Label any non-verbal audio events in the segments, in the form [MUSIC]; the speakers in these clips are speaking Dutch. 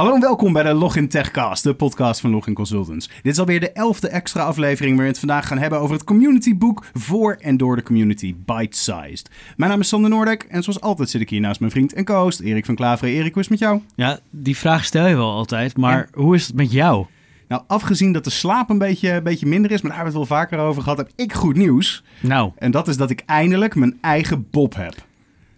Hallo en welkom bij de Login Techcast, de podcast van Login Consultants. Dit is alweer de elfde extra aflevering waarin we het vandaag gaan hebben over het community boek voor en door de community Bite-Sized. Mijn naam is Sander Noordek en zoals altijd zit ik hier naast mijn vriend en co-host Erik van Klaveren. Erik, hoe is het met jou? Ja, die vraag stel je wel altijd, maar hoe is het met jou? Nou, afgezien dat de slaap een beetje, een beetje minder is, maar daar hebben we het wel vaker over gehad, heb ik goed nieuws. Nou, En dat is dat ik eindelijk mijn eigen bob heb.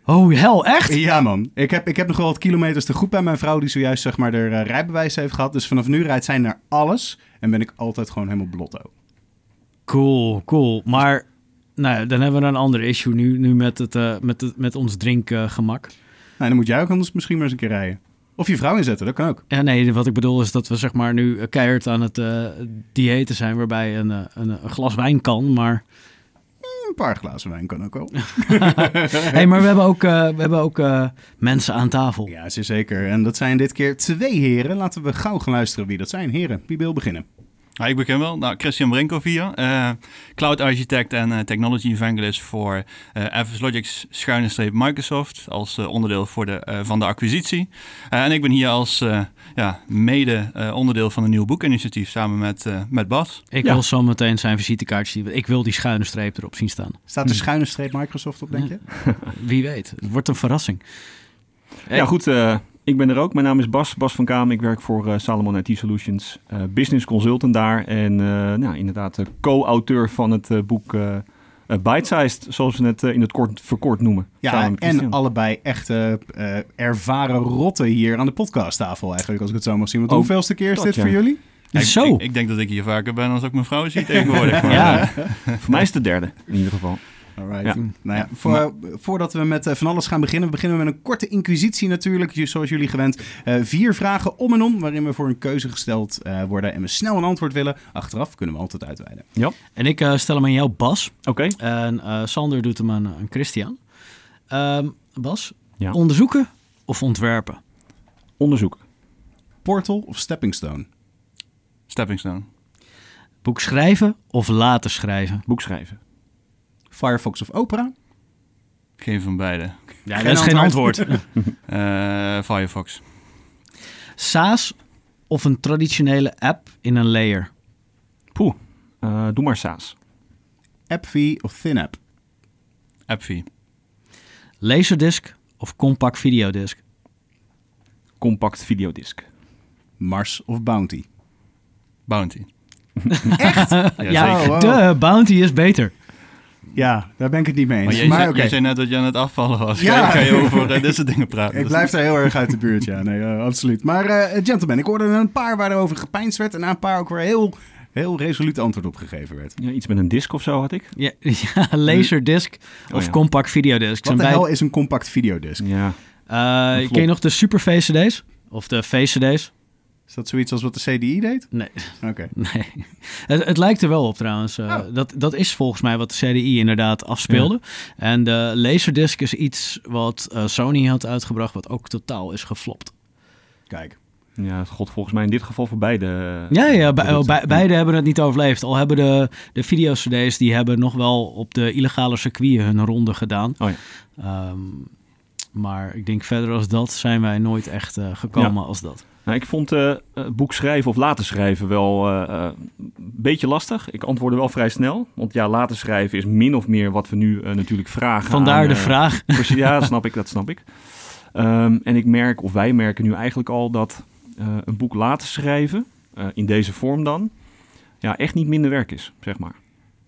Oh hel, echt? Ja man, ik heb, ik heb nog wel wat kilometers te goed bij mijn vrouw die zojuist zeg maar haar eh, rijbewijs heeft gehad. Dus vanaf nu rijdt zij naar alles en ben ik altijd gewoon helemaal blotto. Cool, cool. Maar nou, dan hebben we een ander issue nu, nu met, het, eh, met, het, met ons drinkgemak. Nou, dan moet jij ook anders misschien maar eens een keer rijden. Of je vrouw inzetten, dat kan ook. ja, nee, wat ik bedoel is dat we zeg maar nu eh, keihard aan het diëten zijn, waarbij een, een, een glas wijn kan, maar... Een paar glazen wijn kan ook wel. [LAUGHS] hey, maar we hebben ook, eh, we hebben ook eh, mensen aan tafel. Ja, zeker. En dat zijn dit keer twee heren. Laten we gauw gaan luisteren wie dat zijn. Heren, wie wil beginnen? Ja, ik begin wel. Nou, Christian Brinkhoff hier. eh, cloud architect en eh, technology evangelist voor eh FS Logics schuine streep Microsoft. Als eh, onderdeel voor de, eh, van de acquisitie. Eh, en ik ben hier als eh, ja, mede eh, onderdeel van een nieuw boekinitiatief samen met, eh, met Bas. Ik Ja. wil zo meteen zijn visitekaartje zien. Ik wil die schuine streep erop zien staan. Staat de schuine streep Microsoft op, denk je? [LAUGHS] Wie weet. Het wordt een verrassing. Hey. Ja, goed. Ik ben er ook. Mijn naam is Bas, Bas van Kaam. Ik werk voor eh, Salomon IT Solutions, eh, business consultant daar. En eh, nou, inderdaad de co-auteur van het eh, boek Bite-Sized, zoals we het in het kort verkort noemen. Ja, en allebei echte eh, ervaren rotten hier aan de podcasttafel eigenlijk, als ik het zo mag zien. Want Oh, hoeveelste keer is dat dit ja. voor jullie? Ik- Zo. Ik, ik denk dat ik hier vaker ben als ik mijn vrouw zie tegenwoordig. [LAUGHS] Maar, Ja. Voor mij is het de derde, in ieder geval. Alright. Ja. Nou ja, voor, voordat we met eh, van alles gaan beginnen, we beginnen met een korte inquisitie natuurlijk, zoals jullie gewend. Eh, vier vragen om en om, waarin we voor een keuze gesteld eh, worden en we snel een antwoord willen. Achteraf kunnen we altijd uitweiden. En ik eh, stel hem aan jou, Bas. Oké. En eh, Sander doet hem aan, aan Christian. Ehm, Bas, Ja. onderzoeken of ontwerpen? Onderzoek. Portal of Stepping Stone? Stepping Stone. Boek schrijven of laten schrijven? Boek schrijven. Firefox of Opera? Geen van beide. Ja, Geen dat is geen antwoord. [LAUGHS] [LAUGHS] Eh, Firefox. SaaS of een traditionele app in een layer? Poeh. Eh, doe maar SaaS. AppV of ThinApp? AppV. Laserdisc of compact videodisc? Compact videodisc. Mars of Bounty? Bounty. Echt? Ja, [LAUGHS] ja, zeker. wow. de Bounty is beter. Ja, daar ben ik het niet mee Maar eens. jij, Maar zei, jij zei net dat je aan het afvallen was. Ja. Ga je over eh, dit soort dingen praten. ik Dus- blijf daar heel erg uit de buurt, ja. Nee, eh, absoluut. Maar eh gentlemen, ik hoorde er een paar waar er over gepeinsd werd en een paar ook weer heel, heel resoluut antwoord op gegeven werd. Ja, iets met een disc of zo had ik. Ja, [LAUGHS] ja laserdisc Oh, of ja. compact videodisc. Wat de is een compact videodisc? Ja. Eh, ken je nog de Super VCD's? Of de VCD's? Is dat zoiets als wat de CDI deed? Nee, Oké. [LAUGHS] nee. Het, het lijkt er wel op trouwens. Eh, Oh. dat, dat is volgens mij wat de CDI inderdaad afspeelde. En de Laserdisc is iets wat eh, Sony had uitgebracht, wat ook totaal is geflopt. Kijk. Ja, het god volgens mij in dit geval voor beide. Ja, ja be- producten. be- beide hebben het niet overleefd. Al hebben de, de video-CD's, die hebben nog wel op de illegale circuiten hun ronde gedaan. Oh ja. Ehm, maar ik denk verder als dat zijn wij nooit echt eh, gekomen als dat. Nou, ik vond eh, boek schrijven of laten schrijven wel eh, een beetje lastig. Ik antwoordde wel vrij snel. Want ja, laten schrijven is min of meer wat we nu natuurlijk vragen. Vandaar aan, de vraag. [LAUGHS] Precies, ja, dat snap ik, dat snap ik. Ehm, en ik merk, of wij merken nu eigenlijk al dat een boek laten schrijven, in deze vorm dan, ja, echt niet minder werk is, zeg maar.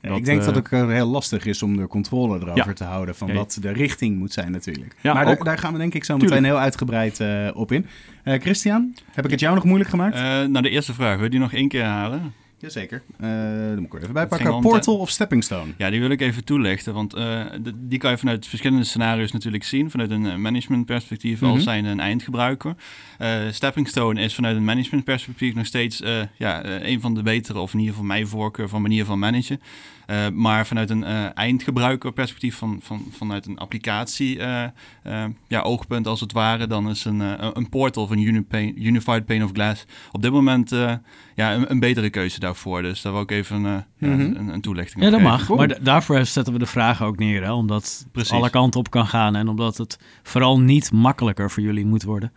Dat, ik denk eh, dat het ook heel lastig is om de controle erover Ja. te houden van wat de richting moet zijn natuurlijk. Ja, maar daar, ook. daar gaan we denk ik zo Tuurlijk. meteen heel uitgebreid eh, op in. Eh, Christian, heb ik het jou nog moeilijk gemaakt? Eh, nou, de eerste vraag. Wil je die nog één keer herhalen? Jazeker. Eh dan moet ik er even bij pakken. Portal of Stepping Stone? Ja, die wil ik even toelichten. Want eh, de- die kan je vanuit verschillende scenario's natuurlijk zien. Vanuit een eh, managementperspectief Mhm. als zijn een eindgebruiker. Eh Stepping Stone is vanuit een managementperspectief nog steeds ja, een van de betere, of in ieder geval mijn voorkeur van manier van managen. Eh, maar vanuit een eh, eindgebruikerperspectief, van, van, vanuit een applicatie eh, eh, ja, oogpunt als het ware, dan is een, een portal van Unipane, Unified Pane of Glass op dit moment eh, ja, een, een betere keuze daarvoor. Dus daar wil ik even ja, Mhm. een, een toelichting Ja, op dat geven. mag. Cool. Maar da- daarvoor zetten we de vragen ook neer. Hè? Omdat het Precies. alle kanten op kan gaan. En omdat het vooral niet makkelijker voor jullie moet worden.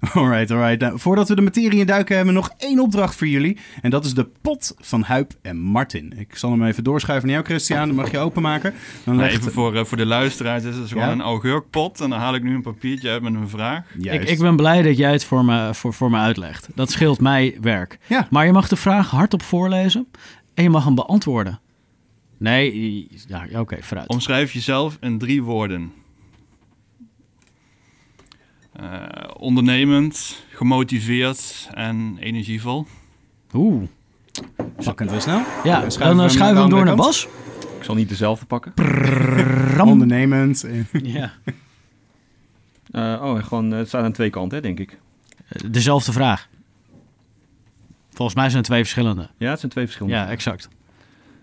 [LAUGHS] Alright, alright. Nou, voordat we de materie in duiken, hebben we nog één opdracht voor jullie. En dat is de pot van Huip en Martin. Ik zal hem even doorschuiven naar jou, Christian. Dan mag je openmaken. Dan legt- even voor, eh, voor de luisteraars, dit is gewoon Ja? een augurkpot. En dan haal ik nu een papiertje uit met een vraag. Ik, ik ben blij dat jij het voor me, voor, voor me uitlegt. Dat scheelt mij werk. Ja. Maar je mag de vraag hardop voorlezen en je mag hem beantwoorden. Nee, ja, oké, vooruit. Omschrijf jezelf in drie woorden. Ondernemend, gemotiveerd en energievol. Oeh. Pakkend wel snel. Ja, Dan schuiven we eh, hem schuiven we hem door naar Bas. Ik zal niet dezelfde pakken. Ram. Ondernemend. [LAUGHS] Ja. Eh, oh, en gewoon, eh, het staat aan twee kanten, hè, denk ik. Dezelfde vraag. Volgens mij zijn het twee verschillende. Ja, het zijn twee verschillende. Ja, exact.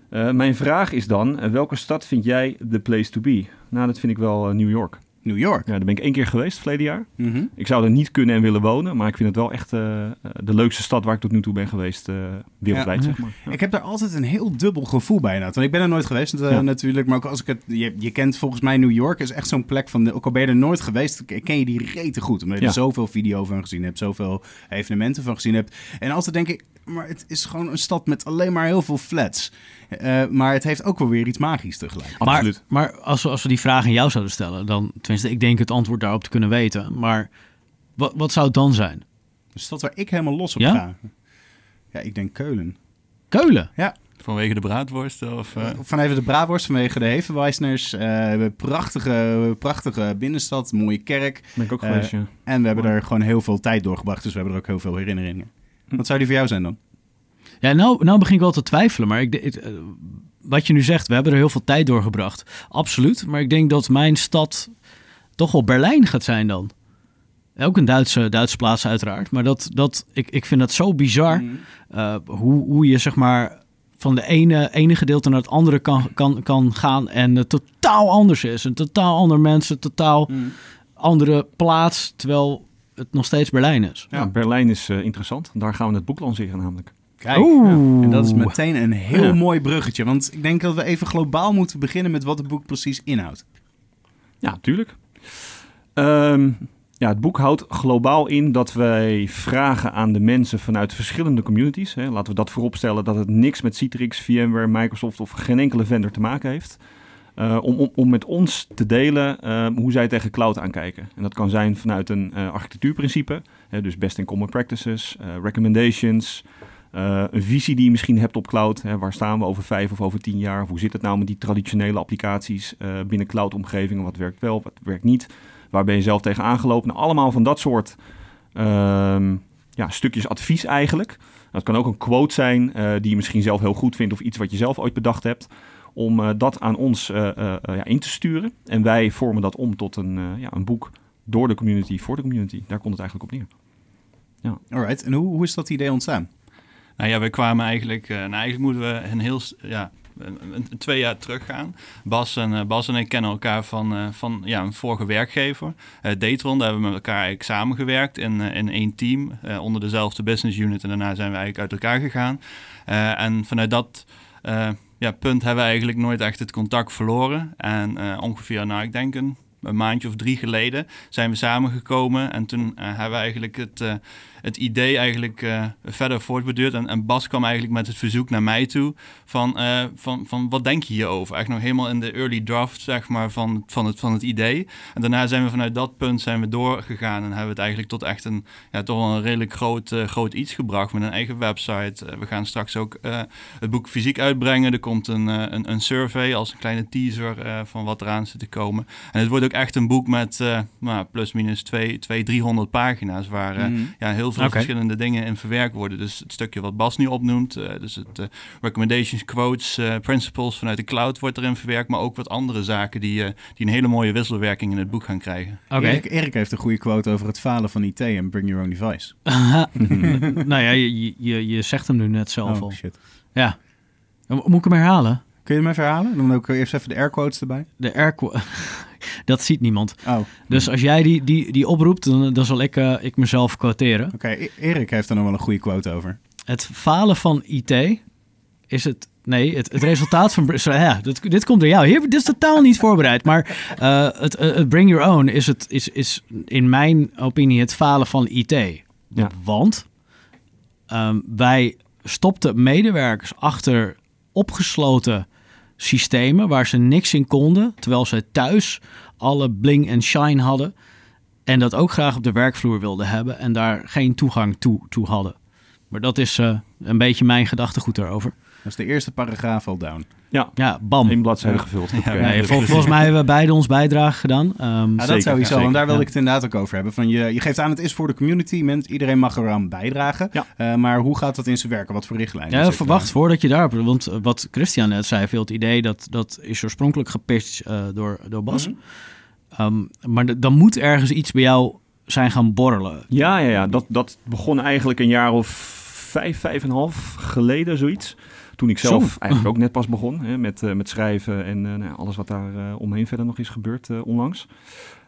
Eh, mijn vraag is dan, eh, welke stad vind jij the place to be? Nou, dat vind ik wel eh, New York. New York. Ja, daar ben ik één keer geweest, verleden jaar. Mhm. Ik zou er niet kunnen en willen wonen, maar ik vind het wel echt eh, eh, de leukste stad waar ik tot nu toe ben geweest, eh, wereldwijd, Ja. zeg maar. Ja. Ik heb daar altijd een heel dubbel gevoel bij. Want ik ben er nooit geweest Ja. natuurlijk. Maar ook als ik het... Je, je kent volgens mij New York is echt zo'n plek van... Ook al ben je er nooit geweest, ken je die rete goed. Omdat je er zoveel video van gezien hebt. Zoveel evenementen van gezien hebt. En altijd denk ik... Maar het is gewoon een stad met alleen maar heel veel flats. Eh, maar het heeft ook wel weer iets magisch tegelijk. Absoluut. Maar, maar als, we, als we die vraag aan jou zouden stellen, dan, tenminste, ik denk het antwoord daarop te kunnen weten. Maar wat, wat zou het dan zijn? Een stad waar ik helemaal los op Ja? ga. Ja, ik denk Keulen. Keulen. Vanwege de braadworsten? Of, eh, Van even de Bravorst vanwege de Hevenwijsners. Eh prachtige, prachtige binnenstad, mooie kerk. Ben ik ook geweest, ja. En we hebben er gewoon heel veel tijd doorgebracht. Dus we hebben er ook heel veel herinneringen. Wat zou die voor jou zijn dan? Ja, nou, nou begin ik wel te twijfelen. Maar ik, eh, wat je nu zegt, we hebben er heel veel tijd doorgebracht. Absoluut. Maar ik denk dat mijn stad toch wel Berlijn gaat zijn dan. Ook een Duitse, Duitse plaats uiteraard. Maar dat, dat, ik, ik vind dat zo bizar. Mhm. eh, hoe, hoe je zeg maar van de ene, ene gedeelte naar het andere kan, kan, kan gaan. En het totaal anders is. Een totaal ander mensen, totaal Mhm. andere plaats. Terwijl het nog steeds Berlijn is. Ja. Ja, Berlijn is eh, interessant. Daar gaan we het boek lanceren namelijk. Kijk, Oeh. en dat is meteen een heel Ja. mooi bruggetje. Want ik denk dat we even globaal moeten beginnen met wat het boek precies inhoudt. Ja, tuurlijk. Ehm, ja, het boek houdt globaal in dat wij vragen aan de mensen vanuit verschillende communities. Hè, laten we dat vooropstellen dat het niks met Citrix, VMware, Microsoft of geen enkele vendor te maken heeft. eh, om, om, om met ons te delen ehm, hoe zij tegen cloud aankijken. En dat kan zijn vanuit een eh, architectuurprincipe, hè, dus best in common practices, eh, recommendations, eh, een visie die je misschien hebt op cloud. Hè, waar staan we over vijf of over tien jaar? Hoe zit het nou met die traditionele applicaties eh, binnen cloud-omgevingen? Wat werkt wel, wat werkt niet? Waar ben je zelf tegen aangelopen? Nou, allemaal van dat soort ehm, ja, stukjes advies eigenlijk. Dat kan ook een quote zijn eh, die je misschien zelf heel goed vindt... of iets wat je zelf ooit bedacht hebt. Om dat aan ons ja, in te sturen. En wij vormen dat om tot een, ja, een boek door de community, voor de community. Daar komt het eigenlijk op neer. Alright, en hoe, hoe is dat idee ontstaan? Nou ja, we kwamen eigenlijk... eh, nou, eigenlijk moeten we een heel... Ja, twee jaar teruggaan. Bas en, eh, Bas en ik kennen elkaar van, eh, van ja, een vorige werkgever. Datron, daar hebben we met elkaar eigenlijk samengewerkt in, in één team. onder dezelfde business unit. En daarna zijn we eigenlijk uit elkaar gegaan. En vanuit dat ja, punt hebben we eigenlijk nooit echt het contact verloren. En ongeveer, nou ik denk een, een maandje of drie geleden zijn we samengekomen. En toen eh, hebben we eigenlijk het, eh, het idee eigenlijk eh, verder voortbeduurd. En, en Bas kwam eigenlijk met het verzoek naar mij toe van, van, van wat denk je hierover? Echt nog helemaal in de early draft zeg maar, van, van, het, van het idee. En daarna zijn we vanuit dat punt zijn we doorgegaan en hebben we het eigenlijk tot echt een, ja, toch wel een redelijk groot, groot iets gebracht met een eigen website. We gaan straks ook het boek fysiek uitbrengen. Er komt een, een, een survey als een kleine teaser van wat eraan zit te komen. En het wordt ook echt een boek met eh, nou, plus minus 2, 2, 300 pagina's waar eh, Mhm. ja, heel veel verschillende dingen in verwerkt worden. Dus het stukje wat Bas nu opnoemt, eh, dus het recommendations, quotes, eh, principles vanuit de cloud wordt erin verwerkt, maar ook wat andere zaken die, eh, die een hele mooie wisselwerking in het boek gaan krijgen. Oké. Erik, Erik heeft een goede quote over het falen van IT en bring your own device. [LAUGHS] nou ja, je, je, je zegt hem nu net zelf al. Oh, shit. Ja. Mo- Moet ik hem herhalen? Kun je hem even herhalen? Dan ook eerst even de air quotes erbij. De air qu- [LAUGHS] Dat ziet niemand. Oh, oké. Dus als jij die, die, die oproept, dan, dan zal ik, eh, ik mezelf quoteren. E- Erik heeft er nog wel een goede quote over. Het falen van IT is het nee, het, het resultaat van... Ja, dit, dit komt door jou. Hier, dit is totaal niet voorbereid. Maar eh, het, eh, het Bring Your Own is, het, is, is in mijn opinie het falen van IT. Ja. Want ehm, wij stopten medewerkers achter opgesloten systemen waar ze niks in konden, terwijl ze thuis alle bling en shine hadden en dat ook graag op de werkvloer wilden hebben en daar geen toegang toe, toe hadden. Maar dat is eh, een beetje mijn gedachtegoed daarover. Dat is de eerste paragraaf al down. Ja, Ja, bam. één bladzijde gevuld. Ja. Nee, vol- volgens mij hebben we beide ons bijdrage gedaan. Ehm, Ja, dat Zeker, sowieso, want daar ja. ik het inderdaad ook over hebben. Van je, je geeft aan, het is voor de community, men, iedereen mag eraan bijdragen. Ja. Eh, maar hoe gaat dat in zijn werken? Wat voor richtlijnen? Ja, verwacht voordat je daarop... Want eh, wat Christian net zei, veel het idee dat, dat is oorspronkelijk gepitcht eh, door, door Bas. Mhm. Ehm, maar dan moet ergens iets bij jou zijn gaan borrelen. Ja, ja, ja. Dat, dat begon eigenlijk een jaar of vijf, vijf en een half geleden, zoiets. Toen ik zelf Zo. eigenlijk [LAUGHS] ook net pas begon hè, met, eh, met schrijven en eh, nou, alles wat daar eh, omheen verder nog is gebeurd onlangs.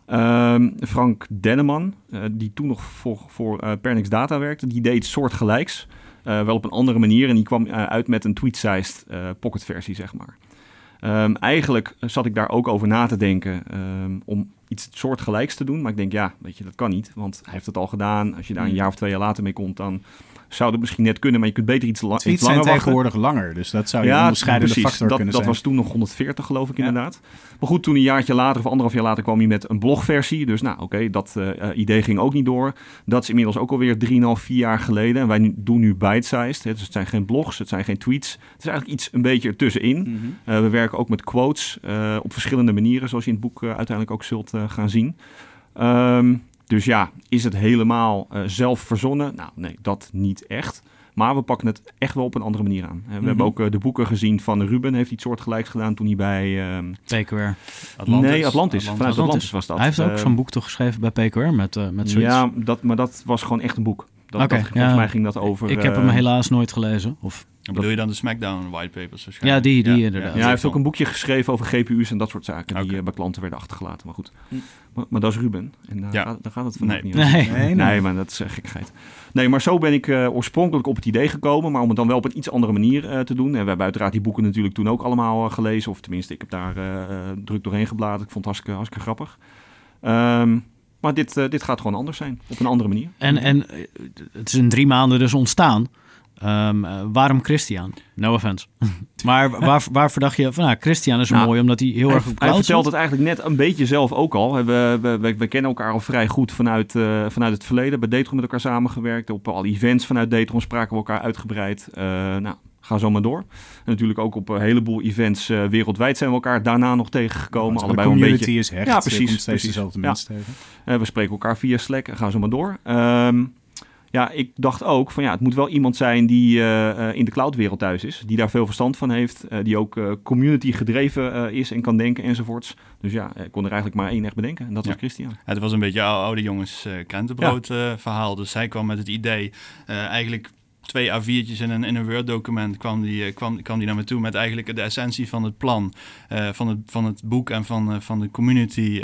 Ehm, Frank Denneman, die toen nog voor, voor Pernix Data werkte, die deed soortgelijks. wel op een andere manier en die kwam uit met een tweet-sized eh, pocketversie, zeg maar. Ehm, eigenlijk zat ik daar ook over na te denken ehm, om iets soortgelijks te doen. Maar ik denk, ja, weet je, dat kan niet. Want hij heeft het al gedaan. Als je daar een Hmm. jaar of twee jaar later mee komt, dan zou het misschien net kunnen. Maar je kunt beter iets, la iets langer zijn wachten. tegenwoordig langer, dus dat zou je een onderscheidende precies. factor dat, kunnen dat zijn. was toen nog 140 geloof ik Ja. inderdaad. Maar goed, toen een jaartje later of anderhalf jaar later kwam hij met een blogversie. Dus nou oké, dat eh, eh, idee ging ook niet door. Dat is inmiddels ook alweer 3,5, 4 jaar geleden. En wij nu, doen nu bite-sized. hè. Dus het zijn geen blogs, het zijn geen tweets. Het is eigenlijk iets een beetje ertussenin. Mhm. Eh, we werken ook met quotes op verschillende manieren, zoals je in het boek uiteindelijk ook zult gaan zien. Ehm, dus ja, is het helemaal eh, zelf verzonnen? Nou, nee, dat niet echt. Maar we pakken het echt wel op een andere manier aan. Eh, we Mhm. hebben ook eh, de boeken gezien van Ruben, heeft iets soortgelijks gedaan toen hij bij... ehm, PQR. Nee, Atlantis. Vanuit Atlantis was dat. Hij heeft ook Eh, zo'n boek toch geschreven bij PQR met, met zoiets. Ja, dat, maar dat was gewoon echt een boek. Dat, Oké, dat- volgens ja. mij ging dat over... ik heb hem eh, helaas nooit gelezen. Of, Bedoel je dan de Smackdown whitepapers waarschijnlijk? Ja, die- die inderdaad. Ja, hij heeft ook een boekje geschreven over GPU's en dat soort zaken die eh, bij klanten werden achtergelaten. Maar goed, Hm. maar, maar dat is Ruben. En daar, Ja. gaat, daar gaat het vandaag Nee. niet nee. Nee, nee. Nee, maar dat is uh, gekheid. Nee, maar zo ben ik eh, oorspronkelijk op het idee gekomen, maar om het dan wel op een iets andere manier eh, te doen. En we hebben uiteraard die boeken natuurlijk toen ook allemaal eh, gelezen, of tenminste, ik heb daar eh, eh, druk doorheen gebladerd. Ik vond het hartstikke, hartstikke grappig. Ehm, maar dit, eh, dit gaat gewoon anders zijn, op een andere manier. En, en eh, het is in drie maanden dus ontstaan. Ehm, eh, waarom Christian? No offense. [LAUGHS] maar waar, waarvoor dacht je van, nou, Christian is Nou, mooi omdat hij heel hij, erg op hij vertelt zit. het eigenlijk net een beetje zelf ook al. We, we, we, we kennen elkaar al vrij goed vanuit, eh, vanuit het verleden. Bij Datron met elkaar samengewerkt. Op alle events vanuit Datron spraken we elkaar uitgebreid. Eh, nou, ga zo maar door. En natuurlijk ook op een heleboel events eh, wereldwijd zijn we elkaar daarna nog tegengekomen. Want Allebei de wel een community beetje. is hecht. Ja, je precies, komt steeds precies. dezelfde Ja. mensen tegen. Eh, we spreken elkaar via Slack en ga zo maar door. Ehm, ja, ik dacht ook van ja, het moet wel iemand zijn die eh, eh, in de cloudwereld thuis is. Die daar veel verstand van heeft. eh, die ook eh, community gedreven is en kan denken enzovoorts. Dus ja, ik kon er eigenlijk maar één echt bedenken. En dat Ja. was Christian. Het was een beetje ou- oude jongens krentenbrood eh, verhaal. Dus hij kwam met het idee, eigenlijk twee A4'tjes in een, in een Word-document kwam die, kwam, kwam die naar me toe met eigenlijk de essentie van het plan, van, het, van het boek en van, van de community,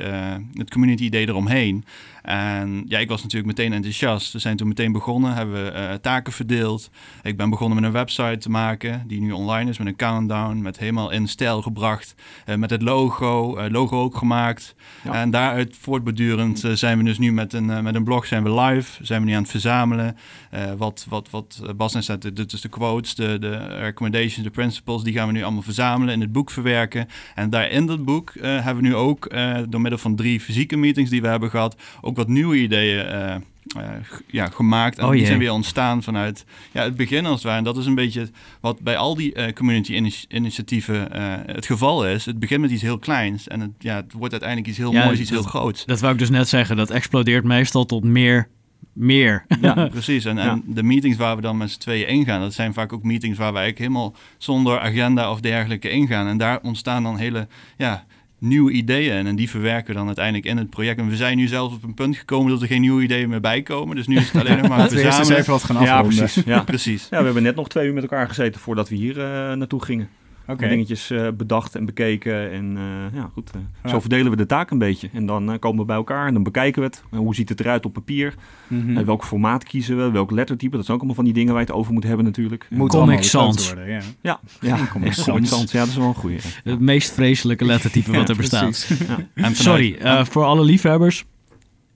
het community-idee eromheen. En ja, ik was natuurlijk meteen enthousiast. We zijn toen meteen begonnen, hebben we eh, taken verdeeld. Ik ben begonnen met een website te maken die nu online is met een countdown, met helemaal in stijl gebracht, eh, met het logo, eh, logo ook gemaakt. Ja. En daaruit voortbedurend eh, zijn we dus nu met een, met een blog zijn we live, zijn we nu aan het verzamelen. Wat, wat, wat Bas net zei, de- dus de quotes, de, de recommendations, de principles, die gaan we nu allemaal verzamelen, in het boek verwerken. En daar in dat boek hebben we nu ook, door middel van drie fysieke meetings die we hebben gehad, ook wat nieuwe ideeën eh, eh, ja, gemaakt. En Oh die zijn weer ontstaan vanuit ja, het begin als het ware. En dat is een beetje wat bij al die eh, community initi- initiatieven eh, het geval is. Het begint met iets heel kleins en het, ja, het wordt uiteindelijk iets heel Ja, moois, iets dat- heel groots. Dat wou ik dus net zeggen. Dat explodeert meestal tot meer. Meer. Ja, [LAUGHS] Precies, en, Ja. en de meetings waar we dan met z'n tweeën ingaan, dat zijn vaak ook meetings waar we eigenlijk helemaal zonder agenda of dergelijke ingaan. En daar ontstaan dan hele ja, nieuwe ideeën en die verwerken we dan uiteindelijk in het project. En we zijn nu zelfs op een punt gekomen dat er geen nieuwe ideeën meer bij komen. Dus nu is het alleen nog [LAUGHS] maar eens verzamelen. even wat gaan ja afronden. precies. [LAUGHS] Ja. Precies. ja, we hebben net nog twee uur met elkaar gezeten voordat we hier eh, naartoe gingen. Oké. dingetjes eh, bedacht en bekeken. En eh, ja, goed. eh, Ja. Zo verdelen we de taak een beetje. En dan komen we bij elkaar en dan bekijken we het. En hoe ziet het eruit op papier? Mhm. En welk formaat kiezen we? Welk lettertype? Dat zijn ook allemaal van die dingen waar je het over moet hebben natuurlijk. Moet Comic Sans. worden, ja. Ja, ja. Comic Ja, Sans. Sans. Ja, dat is wel een goeie. Het meest vreselijke lettertype wat er bestaat. precies. En vanuit- Sorry, eh, voor alle liefhebbers.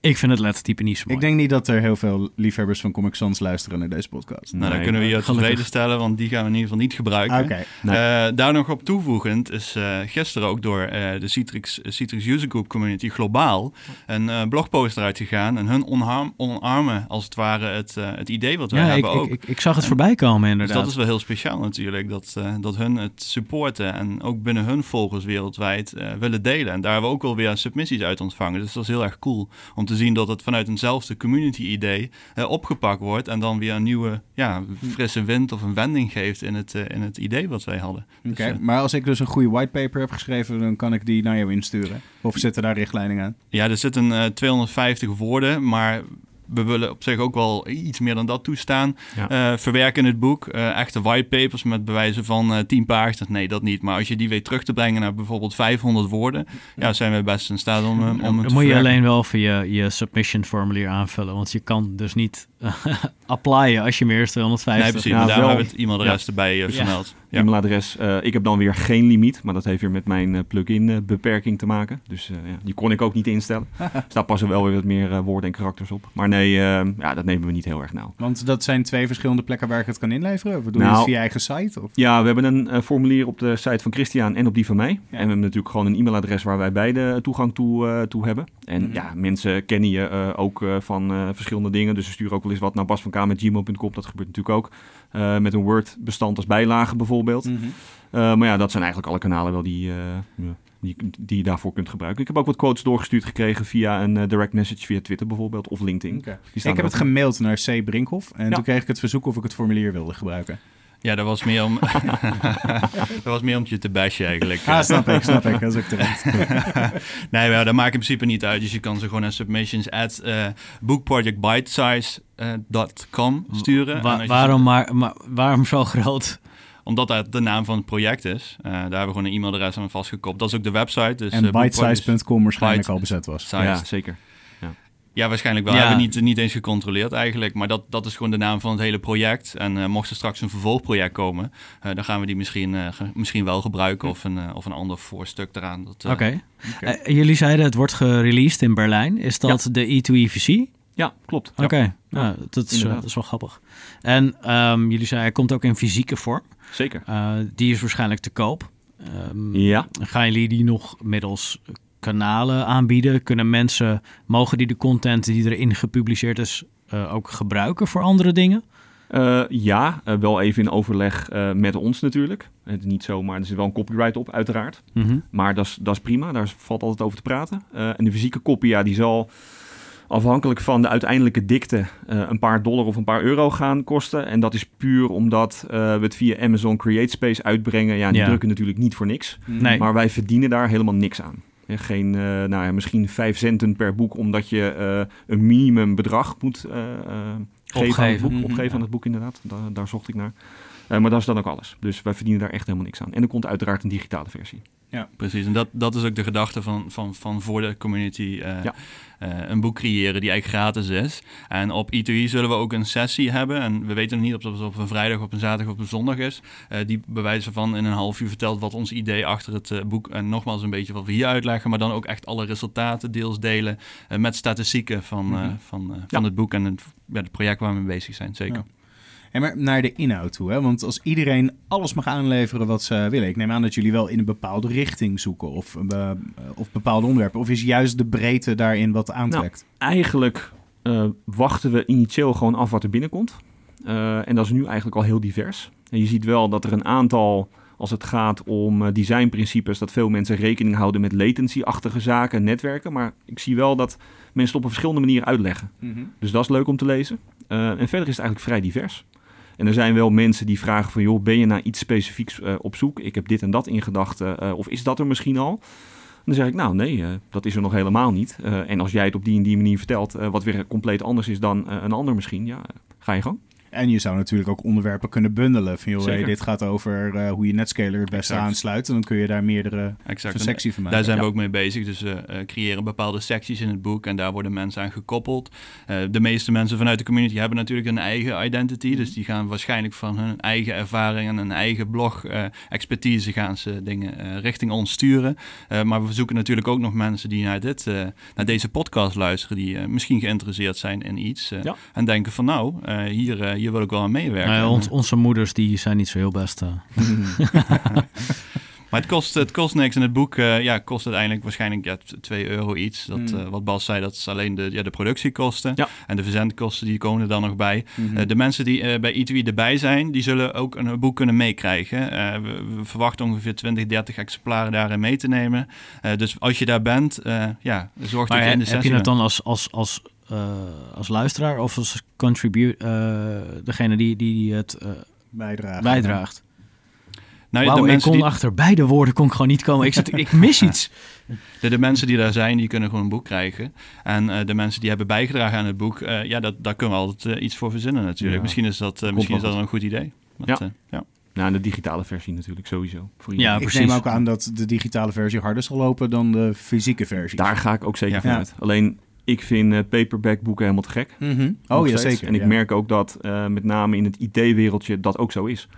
Ik vind het lettertype niet zo mooi. Ik denk niet dat er heel veel liefhebbers van Comic Sans luisteren naar deze podcast. Nou, dan kunnen we je tevreden stellen, want die gaan we in ieder geval niet gebruiken. Nee. Eh, daar nog op toevoegend is eh, gisteren ook door eh, de Citrix, Citrix User Group Community globaal een eh, blogpost eruit gegaan. En hun onharm, omarmen als het ware het, eh, het idee wat wij ja, ik, hebben ook. ik, ik, ik zag het voorbij komen dus inderdaad. dat is wel heel speciaal natuurlijk, dat, eh, dat hun het supporten en ook binnen hun volgers wereldwijd eh, willen delen. En daar hebben we ook alweer submissies uit ontvangen. Dus dat is heel erg cool om te zien dat het vanuit eenzelfde community-idee eh, opgepakt wordt en dan weer een nieuwe ja, frisse wind of een wending geeft in het, eh, in het idee wat wij hadden. Dus, Oké, eh, maar als ik dus een goede whitepaper heb geschreven, dan kan ik die naar jou insturen. Of zitten daar richtlijnen aan? Ja, er zitten eh 250 woorden, maar we willen op zich ook wel iets meer dan dat toestaan. Ja. Eh, verwerken in het boek. Eh, echte whitepapers met bewijzen van eh 10 pagina's. Nee, dat niet. Maar als je die weet terug te brengen naar bijvoorbeeld 500 woorden, ja, zijn we best in staat om, eh, om het Dan moet je alleen wel voor je, je submission formulier aanvullen. Want je kan dus niet [LAUGHS] applyen als je meer dan 250... Nee, precies. Ja, daarom wel. hebben we het e-mailadres erbij eh, vermeld. Ja. E-mailadres. eh, ik heb dan weer geen limiet, maar dat heeft weer met mijn eh, plugin eh, beperking te maken. Dus ja, die kon ik ook niet instellen. [LAUGHS] dus daar passen wel weer wat meer woorden en karakters op. Maar nee, ja, dat nemen we niet heel erg nauw. Want dat zijn twee verschillende plekken waar ik het kan inleveren? Of doe je Nou, het via je eigen site? Of? Ja, we hebben een formulier op de site van Christian en op die van mij. En we hebben natuurlijk gewoon een e-mailadres waar wij beide toegang toe, toe hebben. En Mhm. ja, mensen kennen je ook van verschillende dingen. Dus ze sturen ook wel eens wat naar basvank.gmail.com. Dat gebeurt natuurlijk ook. Eh, met een Word-bestand als bijlage bijvoorbeeld. Mhm. Eh, maar ja, dat zijn eigenlijk alle kanalen wel die, eh, die, die je daarvoor kunt gebruiken. Ik heb ook wat quotes doorgestuurd gekregen via een eh, direct message via Twitter bijvoorbeeld of LinkedIn. Ik heb het gemaild naar C. Brinkhoff. En Ja. toen kreeg ik het verzoek of ik het formulier wilde gebruiken. Ja, dat was meer om, [LAUGHS] dat was meer om je te bashen eigenlijk. Ah, snap ik, snap ik. Dat is ook terecht. [LAUGHS] Nee, maar dat maakt in principe niet uit. Dus je kan ze gewoon naar submissions at bookprojectbitesize.com sturen. Wa- waarom, maar, maar, waarom zo groot? Omdat dat de naam van het project is. Eh, daar hebben we gewoon een e-mailadres aan vastgekoppeld. Dat is ook de website. Dus, en bitesize.com waarschijnlijk al bezet was. Size. Ja, zeker. Ja, waarschijnlijk wel. Ja. We hebben niet, niet eens gecontroleerd eigenlijk. Maar dat, dat is gewoon de naam van het hele project. En eh, mocht er straks een vervolgproject komen, eh, dan gaan we die misschien, eh, ge- misschien wel gebruiken. Of een, eh, of een ander voorstuk eraan. Dat, eh, Oké. Eh, jullie zeiden het wordt gereleased in Berlijn. Is dat de E E2EVC? Ja, klopt. Oké, ja, dat, is, inderdaad. dat is wel grappig. En ehm, jullie zeiden hij komt ook in fysieke vorm. Zeker. Eh, die is waarschijnlijk te koop. Ehm, Ja. Gaan jullie die nog middels kanalen aanbieden? Kunnen mensen, mogen die de content die erin gepubliceerd is eh, ook gebruiken voor andere dingen? Eh, ja, eh, wel even in overleg eh, met ons natuurlijk. Het is niet zo, maar er zit wel een copyright op, uiteraard. Mhm. Maar dat is, dat is prima, daar valt altijd over te praten. Eh, en de fysieke kopie, ja, die zal afhankelijk van de uiteindelijke dikte eh, een paar dollar of een paar euro gaan kosten. En dat is puur omdat eh, we het via Amazon Create Space uitbrengen. Ja, die Ja. drukken natuurlijk niet voor niks. Nee. Maar wij verdienen daar helemaal niks aan. Ja, geen, eh, nou ja, misschien vijf centen per boek, omdat je eh, een minimum bedrag moet eh, geven aan het boek. Mhm. Opgeven aan het boek, inderdaad. Daar, daar zocht ik naar. Maar dat is dan ook alles. Dus wij verdienen daar echt helemaal niks aan. En er komt uiteraard een digitale versie. Precies, en dat, dat is ook de gedachte van, van, van voor de community eh, Ja. eh, een boek creëren die eigenlijk gratis is. En op E2E zullen we ook een sessie hebben. En we weten nog niet of dat op een vrijdag, op een zaterdag of op een zondag is. eh, die bij wijze van in een half uur vertelt wat ons idee achter het boek. En nogmaals een beetje wat we hier uitleggen. Maar dan ook echt alle resultaten deels delen met statistieken van, Mhm. van, Ja. van het boek en het, ja, het project waar we mee bezig zijn. Zeker. En maar naar de inhoud toe, hè? want als iedereen alles mag aanleveren wat ze willen, ik neem aan dat jullie wel in een bepaalde richting zoeken of, eh, of bepaalde onderwerpen, of is juist de breedte daarin wat aantrekt? Eigenlijk eh, wachten we initieel gewoon af wat er binnenkomt. Eh, en dat is nu eigenlijk al heel divers. En je ziet wel dat er een aantal, als het gaat om eh, designprincipes, dat veel mensen rekening houden met latency-achtige zaken en netwerken. Maar ik zie wel dat mensen het op een verschillende manier uitleggen. Mhm. Dus dat is leuk om te lezen. Eh, en verder is het eigenlijk vrij divers. En er zijn wel mensen die vragen van, joh, ben je naar iets specifieks eh, op zoek? Ik heb dit en dat in gedachten. eh, of is dat er misschien al? Dan zeg ik, nou nee, eh, dat is er nog helemaal niet. En als jij het op die en die manier vertelt, wat weer compleet anders is dan een ander misschien, ja, ga je gang. En je zou natuurlijk ook onderwerpen kunnen bundelen. Van joh, hey, dit gaat over eh, hoe je Netscaler het beste aansluit. En dan kun je daar meerdere Exact. een En sectie van maken. Daar zijn Ja. we ook mee bezig. Dus we eh, creëren bepaalde secties in het boek en daar worden mensen aan gekoppeld. Eh, de meeste mensen vanuit de community hebben natuurlijk een eigen identity. Mhm. Dus die gaan waarschijnlijk van hun eigen ervaring en hun eigen blog eh, expertise gaan ze dingen eh, richting ons sturen. Eh, maar we zoeken natuurlijk ook nog mensen die naar, dit, eh, naar deze podcast luisteren, die eh, misschien geïnteresseerd zijn in iets. eh, Ja. En denken van nou, eh, hier, eh, hier wil ik wel aan meewerken. Nou ja, En, ons- onze moeders die zijn niet zo heel best. eh. [LAUGHS] Maar het kost, het kost niks. En het boek eh, ja, kost uiteindelijk waarschijnlijk ja, 2 euro iets. Dat, Mm. eh, wat Bas zei, dat is alleen de, ja, de productiekosten. Ja. En de verzendkosten die komen er dan nog bij. Eh, de mensen die eh, bij E2 erbij zijn, die zullen ook een boek kunnen meekrijgen. Eh, we, we verwachten ongeveer 20, 30 exemplaren daarin mee te nemen. Eh, dus als je daar bent, eh, ja, zorg dat Maar je in de heb sessie je het dan als, als, als, als luisteraar of als contribute, eh, degene die, die het eh, bijdragen. bijdraagt? Nou, de, ik mensen kon die, achter beide woorden kon ik gewoon niet komen. Ik, zit, ik mis iets. [LAUGHS] de, de mensen die daar zijn, die kunnen gewoon een boek krijgen. En eh, de mensen die hebben bijgedragen aan het boek, eh, ja, dat, daar kunnen we altijd eh, iets voor verzinnen natuurlijk. Ja. Misschien is dat, eh, misschien is dat een goed idee. Dat, Ja. eh, ja. Nou, de digitale versie natuurlijk sowieso. Voor Ja, ik precies. neem ook aan dat de digitale versie harder zal lopen dan de fysieke versie. Daar ga ik ook zeker Ja. van uit. Alleen, ik vind eh, paperback boeken helemaal te gek. Mhm. Oh ja, zeker. En ik ja. merk ook dat eh, met name in het IT-wereldje dat ook zo is.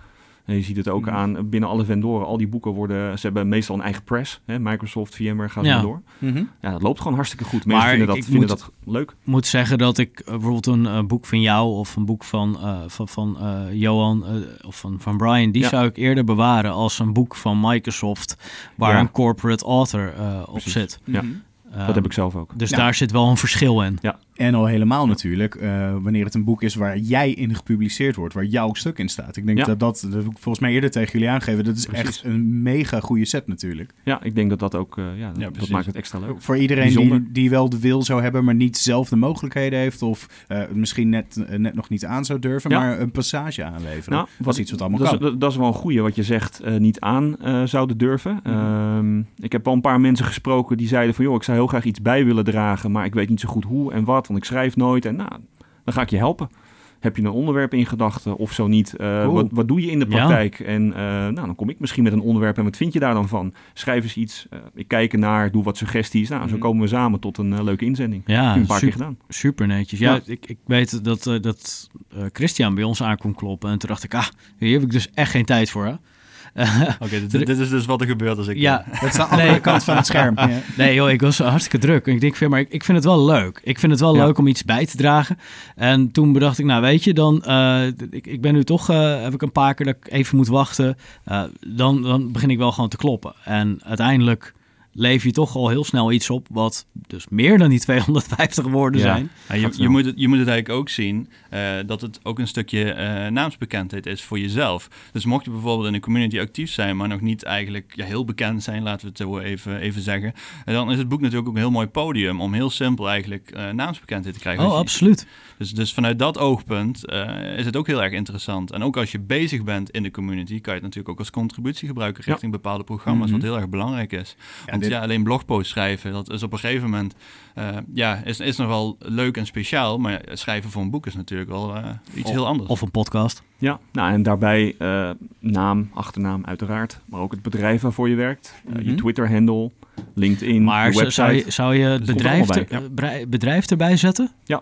En je ziet het ook Mhm. aan binnen alle vendoren. Al die boeken worden, ze hebben meestal een eigen press. Hè? Microsoft, VMware, gaat Ja. maar door. Mhm. Ja, dat loopt gewoon hartstikke goed. Maar Mensen vinden, ik- dat, ik vinden moet- dat leuk. moet zeggen dat ik eh, bijvoorbeeld een boek van jou of een boek van, eh, van, van eh, Johan of van, van Brian, die Ja. zou ik eerder bewaren als een boek van Microsoft waar Ja. een corporate author eh, op Precies. zit. Ja. Ehm, dat heb ik zelf ook. Dus Ja. daar zit wel een verschil in. En al helemaal natuurlijk, eh, wanneer het een boek is waar jij in gepubliceerd wordt, waar jouw stuk in staat. Ik denk Ja. dat dat, dat heb ik volgens mij eerder tegen jullie aangegeven, dat is Precies. echt een mega goede set natuurlijk. Ja, ik denk dat dat ook, eh, ja, dat maakt het extra leuk. Voor iedereen die, Bijzonder. die wel de wil zou hebben, maar niet zelf de mogelijkheden heeft of eh, misschien net, net nog niet aan zou durven, Ja. maar een passage aanleveren. Nou, dat is iets wat allemaal dat, kan. Is, dat, is wel een goeie wat je zegt, eh, niet aan eh, zouden durven. Mhm. Ehm, ik heb al een paar mensen gesproken die zeiden van... joh, ik zou heel graag iets bij willen dragen... maar ik weet niet zo goed hoe en wat, want ik schrijf nooit. En nou, dan ga ik je helpen. Heb je een onderwerp in gedachten of zo niet? Eh, wat, wat doe je in de Ja. praktijk? En eh, nou, dan kom ik misschien met een onderwerp en wat vind je daar dan van? Schrijf eens iets, eh, ik kijk ernaar, doe wat suggesties. Nou, zo Mhm. komen we samen tot een leuke inzending. Ja, een paar super, keer gedaan. super netjes. Ja, Ja. Ik, ik weet dat, dat Christian bij ons aan kon kloppen. En toen dacht ik, ah, hier heb ik dus echt geen tijd voor. Hè? [LAUGHS] Oké, dit, dit is dus wat er gebeurt als ik... ja, eh, Dat is de andere Nee. kant van het scherm. Ja. [LAUGHS] Nee joh, ik was hartstikke druk. En ik denk maar ik, ik vind het wel leuk. Ik vind het wel Ja. leuk om iets bij te dragen. En toen bedacht ik, nou weet je, dan, eh, ik, ik ben nu toch, eh, heb ik een paar keer dat ik even moet wachten. Eh, dan, dan begin ik wel gewoon te kloppen. En uiteindelijk leef je toch al heel snel iets op wat dus meer dan die [LAUGHS] 250 woorden Ja. zijn. Ja, je, je, moet het, je moet het eigenlijk ook zien eh, dat het ook een stukje eh, naamsbekendheid is voor jezelf. Dus mocht je bijvoorbeeld in de community actief zijn, maar nog niet eigenlijk ja, heel bekend zijn, laten we het zo even, even zeggen, en dan is het boek natuurlijk ook een heel mooi podium om heel simpel eigenlijk eh, naamsbekendheid te krijgen. Oh, Dus absoluut. Dus, dus vanuit dat oogpunt eh, is het ook heel erg interessant. En ook als je bezig bent in de community, kan je het natuurlijk ook als contributie gebruiken Ja. richting bepaalde programma's, Mhm. wat heel erg belangrijk is. Ja, Want dit- ja, alleen blogposts schrijven, dat is op een gegeven moment, eh, ja, is, is nog wel leuk en speciaal. Maar schrijven voor een boek is natuurlijk wel eh, iets heel anders. Of een podcast. Ja, nou en daarbij eh, naam, achternaam uiteraard, maar ook het bedrijf waarvoor je werkt, je Mhm. Twitter-handle, LinkedIn, Maar website. zou je, zou je er bedrijf, er- bedrijf erbij zetten? Ja.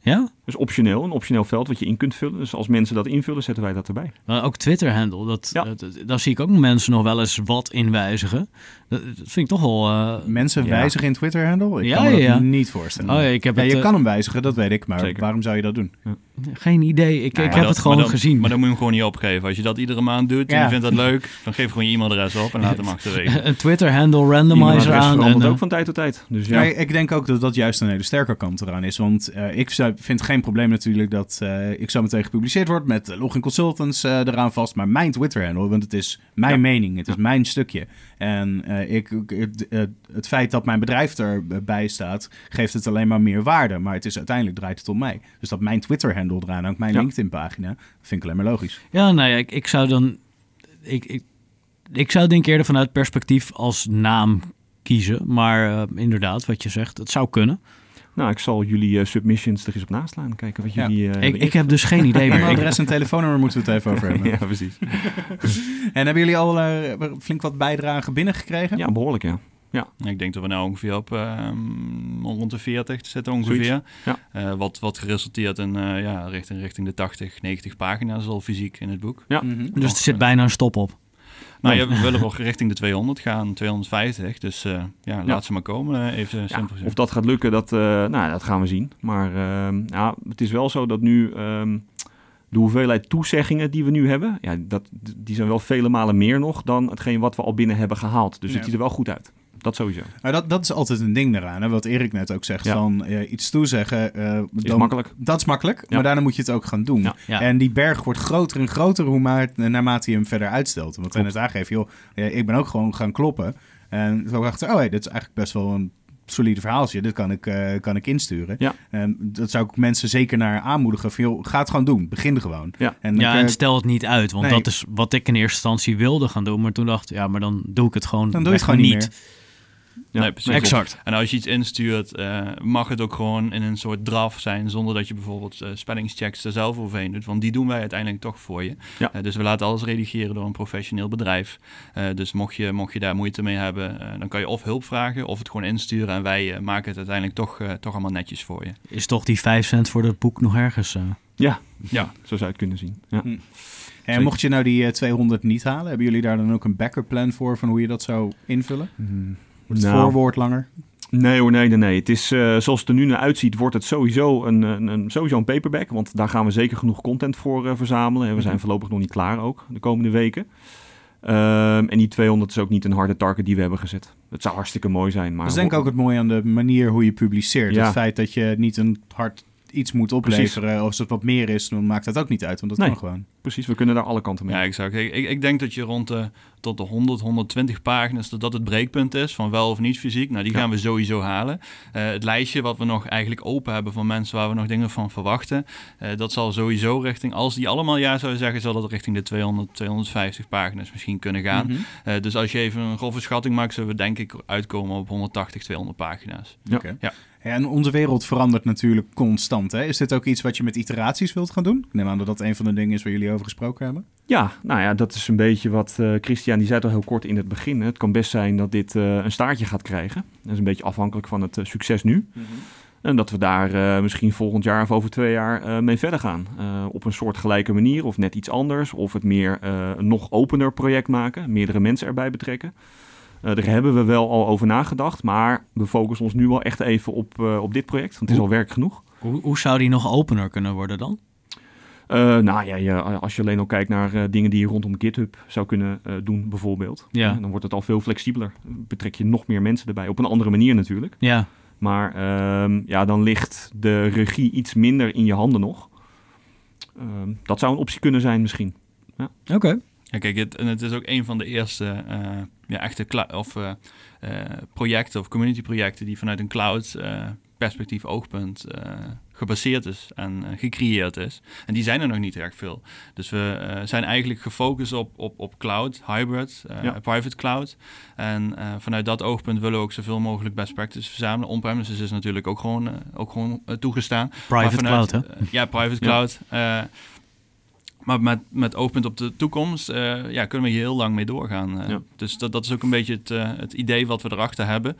Ja? Dus optioneel, een optioneel veld wat je in kunt vullen. Dus als mensen dat invullen, zetten wij dat erbij. Maar ook Twitter-handle, dat, Ja. dat, dat- daar zie ik ook mensen nog wel eens wat in wijzigen. Dat, dat vind ik toch wel... eh, Mensen Ja. wijzigen in Twitter-handle? Ik Ja, kan me dat ja, ja. niet voorstellen. Oh ja, ik heb Ja, het, je eh, kan hem wijzigen, dat weet ik, maar Zeker. waarom zou je dat doen? Geen idee, ik, Nou ik heb het gewoon maar dan- gezien. Maar dan moet je hem gewoon niet opgeven. Als je dat iedere maand doet en Ja. je vindt dat leuk, dan geef gewoon je e-mailadres op en laat hem achterwege. [LAUGHS] een Twitter-handle randomizer aan. En, verandert eh, ook van tijd tot tijd. Dus ja, Ja. ik denk ook dat dat juist een hele sterke kant eraan is. Want eh, ik vind geen probleem natuurlijk dat eh, ik zo meteen gepubliceerd word met eh, Login Consultants eh, eraan vast. Maar mijn Twitter-handle, want het is mijn Ja. mening, het is mijn stukje. En ik, het, het, feit dat mijn bedrijf erbij staat, geeft het alleen maar meer waarde. Maar het is uiteindelijk draait het om mij. Dus dat mijn Twitter-handle eraan hangt, mijn Ja. LinkedIn-pagina, vind ik alleen maar logisch. Ja, nou ja, ik, ik zou dan... Ik, ik, ik zou denk ik eerder vanuit perspectief als naam kiezen. Maar inderdaad, wat je zegt, het zou kunnen. Nou, ik zal jullie eh, submissions er eens op naslaan. Kijken wat Ja. jullie... eh, Ik, heb dus geen idee [LAUGHS] meer. E-mailadres en telefoonnummer moeten we het even over hebben. [LAUGHS] ja, precies. [LAUGHS] En hebben jullie al eh, flink wat bijdragen binnengekregen? Ja, behoorlijk, ja. Ik denk dat we nou ongeveer op ehm, rond de 40 zitten ongeveer. ja. Eh, wat, wat geresulteerd in eh, ja, richting, richting de 80, 90 pagina's al fysiek in het boek. Ja. Mhm. dus er zit bijna een stop op. Nou ja, we willen nog richting de 200 gaan, 250. Dus eh, ja, laat ze maar komen, eh, even simpel gezegd. of dat gaat lukken, dat, eh, nou, dat gaan we zien. Maar ehm, ja, het is wel zo dat nu ehm, de hoeveelheid toezeggingen die we nu hebben, ja, dat, die zijn wel vele malen meer nog dan hetgeen wat we al binnen hebben gehaald. Dus Ja. het ziet er wel goed uit. Dat sowieso. Maar dat, dat is altijd een ding daaraan. Hè? Wat Erik net ook zegt, Ja. van eh, iets toezeggen. eh, Is dan- makkelijk. Dat is makkelijk, Ja. maar daarna moet je het ook gaan doen. Ja. Ja. En die berg wordt groter en groter hoe maar, naarmate je hem verder uitstelt. Want hij net aangeeft, joh, ik ben ook gewoon gaan kloppen. En zo dacht ik, oh hey, dit is eigenlijk best wel een solide verhaaltje. Dit kan ik, eh, kan ik insturen. Ja. En dat zou ik mensen zeker naar aanmoedigen. Van, joh, ga het gewoon doen. Begin er gewoon. Ja. En Ja, stel het niet uit. Want Nee. dat is wat ik in eerste instantie wilde gaan doen. Maar toen dacht ik, ja, maar dan doe ik het gewoon, dan doe je het gewoon niet meer. Ja, Nee, precies. Exact. En als je iets instuurt, eh, mag het ook gewoon in een soort draf zijn, zonder dat je bijvoorbeeld eh, spellingschecks er zelf overheen doet. Want die doen wij uiteindelijk toch voor je. Ja. Eh, dus we laten alles redigeren door een professioneel bedrijf. Eh, dus mocht je, mocht je daar moeite mee hebben, eh, dan kan je of hulp vragen of het gewoon insturen. En wij maken het uiteindelijk toch, eh, toch allemaal netjes voor je. Is toch die 5 cent voor dat boek nog ergens? eh? Ja, Ja. zo zou je het kunnen zien. Ja. En Zeker. mocht je nou die eh, 200 niet halen, hebben jullie daar dan ook een backup plan voor van hoe je dat zou invullen? Hmm. Wordt het Nou, voorwoord langer? Nee hoor, nee, nee, nee. Het is, eh, zoals het er nu naar uitziet, wordt het sowieso een, een, een- sowieso een paperback. Want daar gaan we zeker genoeg content voor eh, verzamelen. En we zijn Mhm. voorlopig nog niet klaar ook, de komende weken. Ehm, en die 200 is ook niet een harde target die we hebben gezet. Het zou hartstikke mooi zijn, maar... dat is denk ik ook het mooie aan de manier hoe je publiceert. Ja. Het feit dat je niet een hard iets moet opleveren. Of als het wat meer is, dan maakt dat ook niet uit. Want dat Nee. kan gewoon. Precies, we kunnen daar alle kanten mee. Ja, exact. Ik, ik, ik denk dat je rond de, tot de 100, 120 pagina's, dat dat het breekpunt is van wel of niet fysiek. Nou, die Ja. gaan we sowieso halen. Eh, het lijstje wat we nog eigenlijk open hebben van mensen waar we nog dingen van verwachten, eh, dat zal sowieso richting, als die allemaal ja zouden zeggen, zal dat richting de 200, 250 pagina's misschien kunnen gaan. Mhm. Eh, dus als je even een grove schatting maakt, zullen we denk ik uitkomen op 180, 200 pagina's. Ja. Oké. Ja. En onze wereld verandert natuurlijk constant. Hè? Is dit ook iets wat je met iteraties wilt gaan doen? Ik neem aan dat dat een van de dingen is waar jullie over gesproken hebben. Ja, nou ja, dat is een beetje wat eh, Christian, die zei het al heel kort in het begin. hè. Het kan best zijn dat dit eh, een staartje gaat krijgen. Dat is een beetje afhankelijk van het eh, succes nu. En dat we daar misschien volgend jaar of over twee jaar mee verder gaan. Op een soort gelijke manier of net iets anders. Of het meer een nog opener project maken. Meerdere mensen erbij betrekken. Eh, daar hebben we wel al over nagedacht. Maar we focussen ons nu wel echt even op, eh, op dit project. Want het is al werk genoeg. Hoe, hoe zou die nog opener kunnen worden dan? Eh, nou ja, als je alleen al kijkt naar dingen die je rondom GitHub zou kunnen doen, bijvoorbeeld. Ja. dan wordt het al veel flexibeler. Betrek je nog meer mensen erbij. Op een andere manier natuurlijk. Ja, Maar ehm, ja, dan ligt de regie iets minder in je handen nog. Ehm, dat zou een optie kunnen zijn misschien. oké. Ja, kijk, het, en het is ook een van de eerste eh, ja, echte of, eh, eh, projecten of community projecten die vanuit een cloud perspectief oogpunt gebaseerd is en gecreëerd is. En die zijn er nog niet erg veel. Dus we zijn eigenlijk gefocust op, op, op cloud, hybrid, Ja. private cloud. En vanuit dat oogpunt willen we ook zoveel mogelijk best practices verzamelen. On-premises is natuurlijk ook gewoon, ook gewoon toegestaan. Private vanuit- cloud, hè? ja, private cloud. Maar met, met oogpunt op de toekomst eh, ja, kunnen we hier heel lang mee doorgaan. eh. Ja. Dus dat, dat is ook een beetje het, eh, het idee wat we erachter hebben.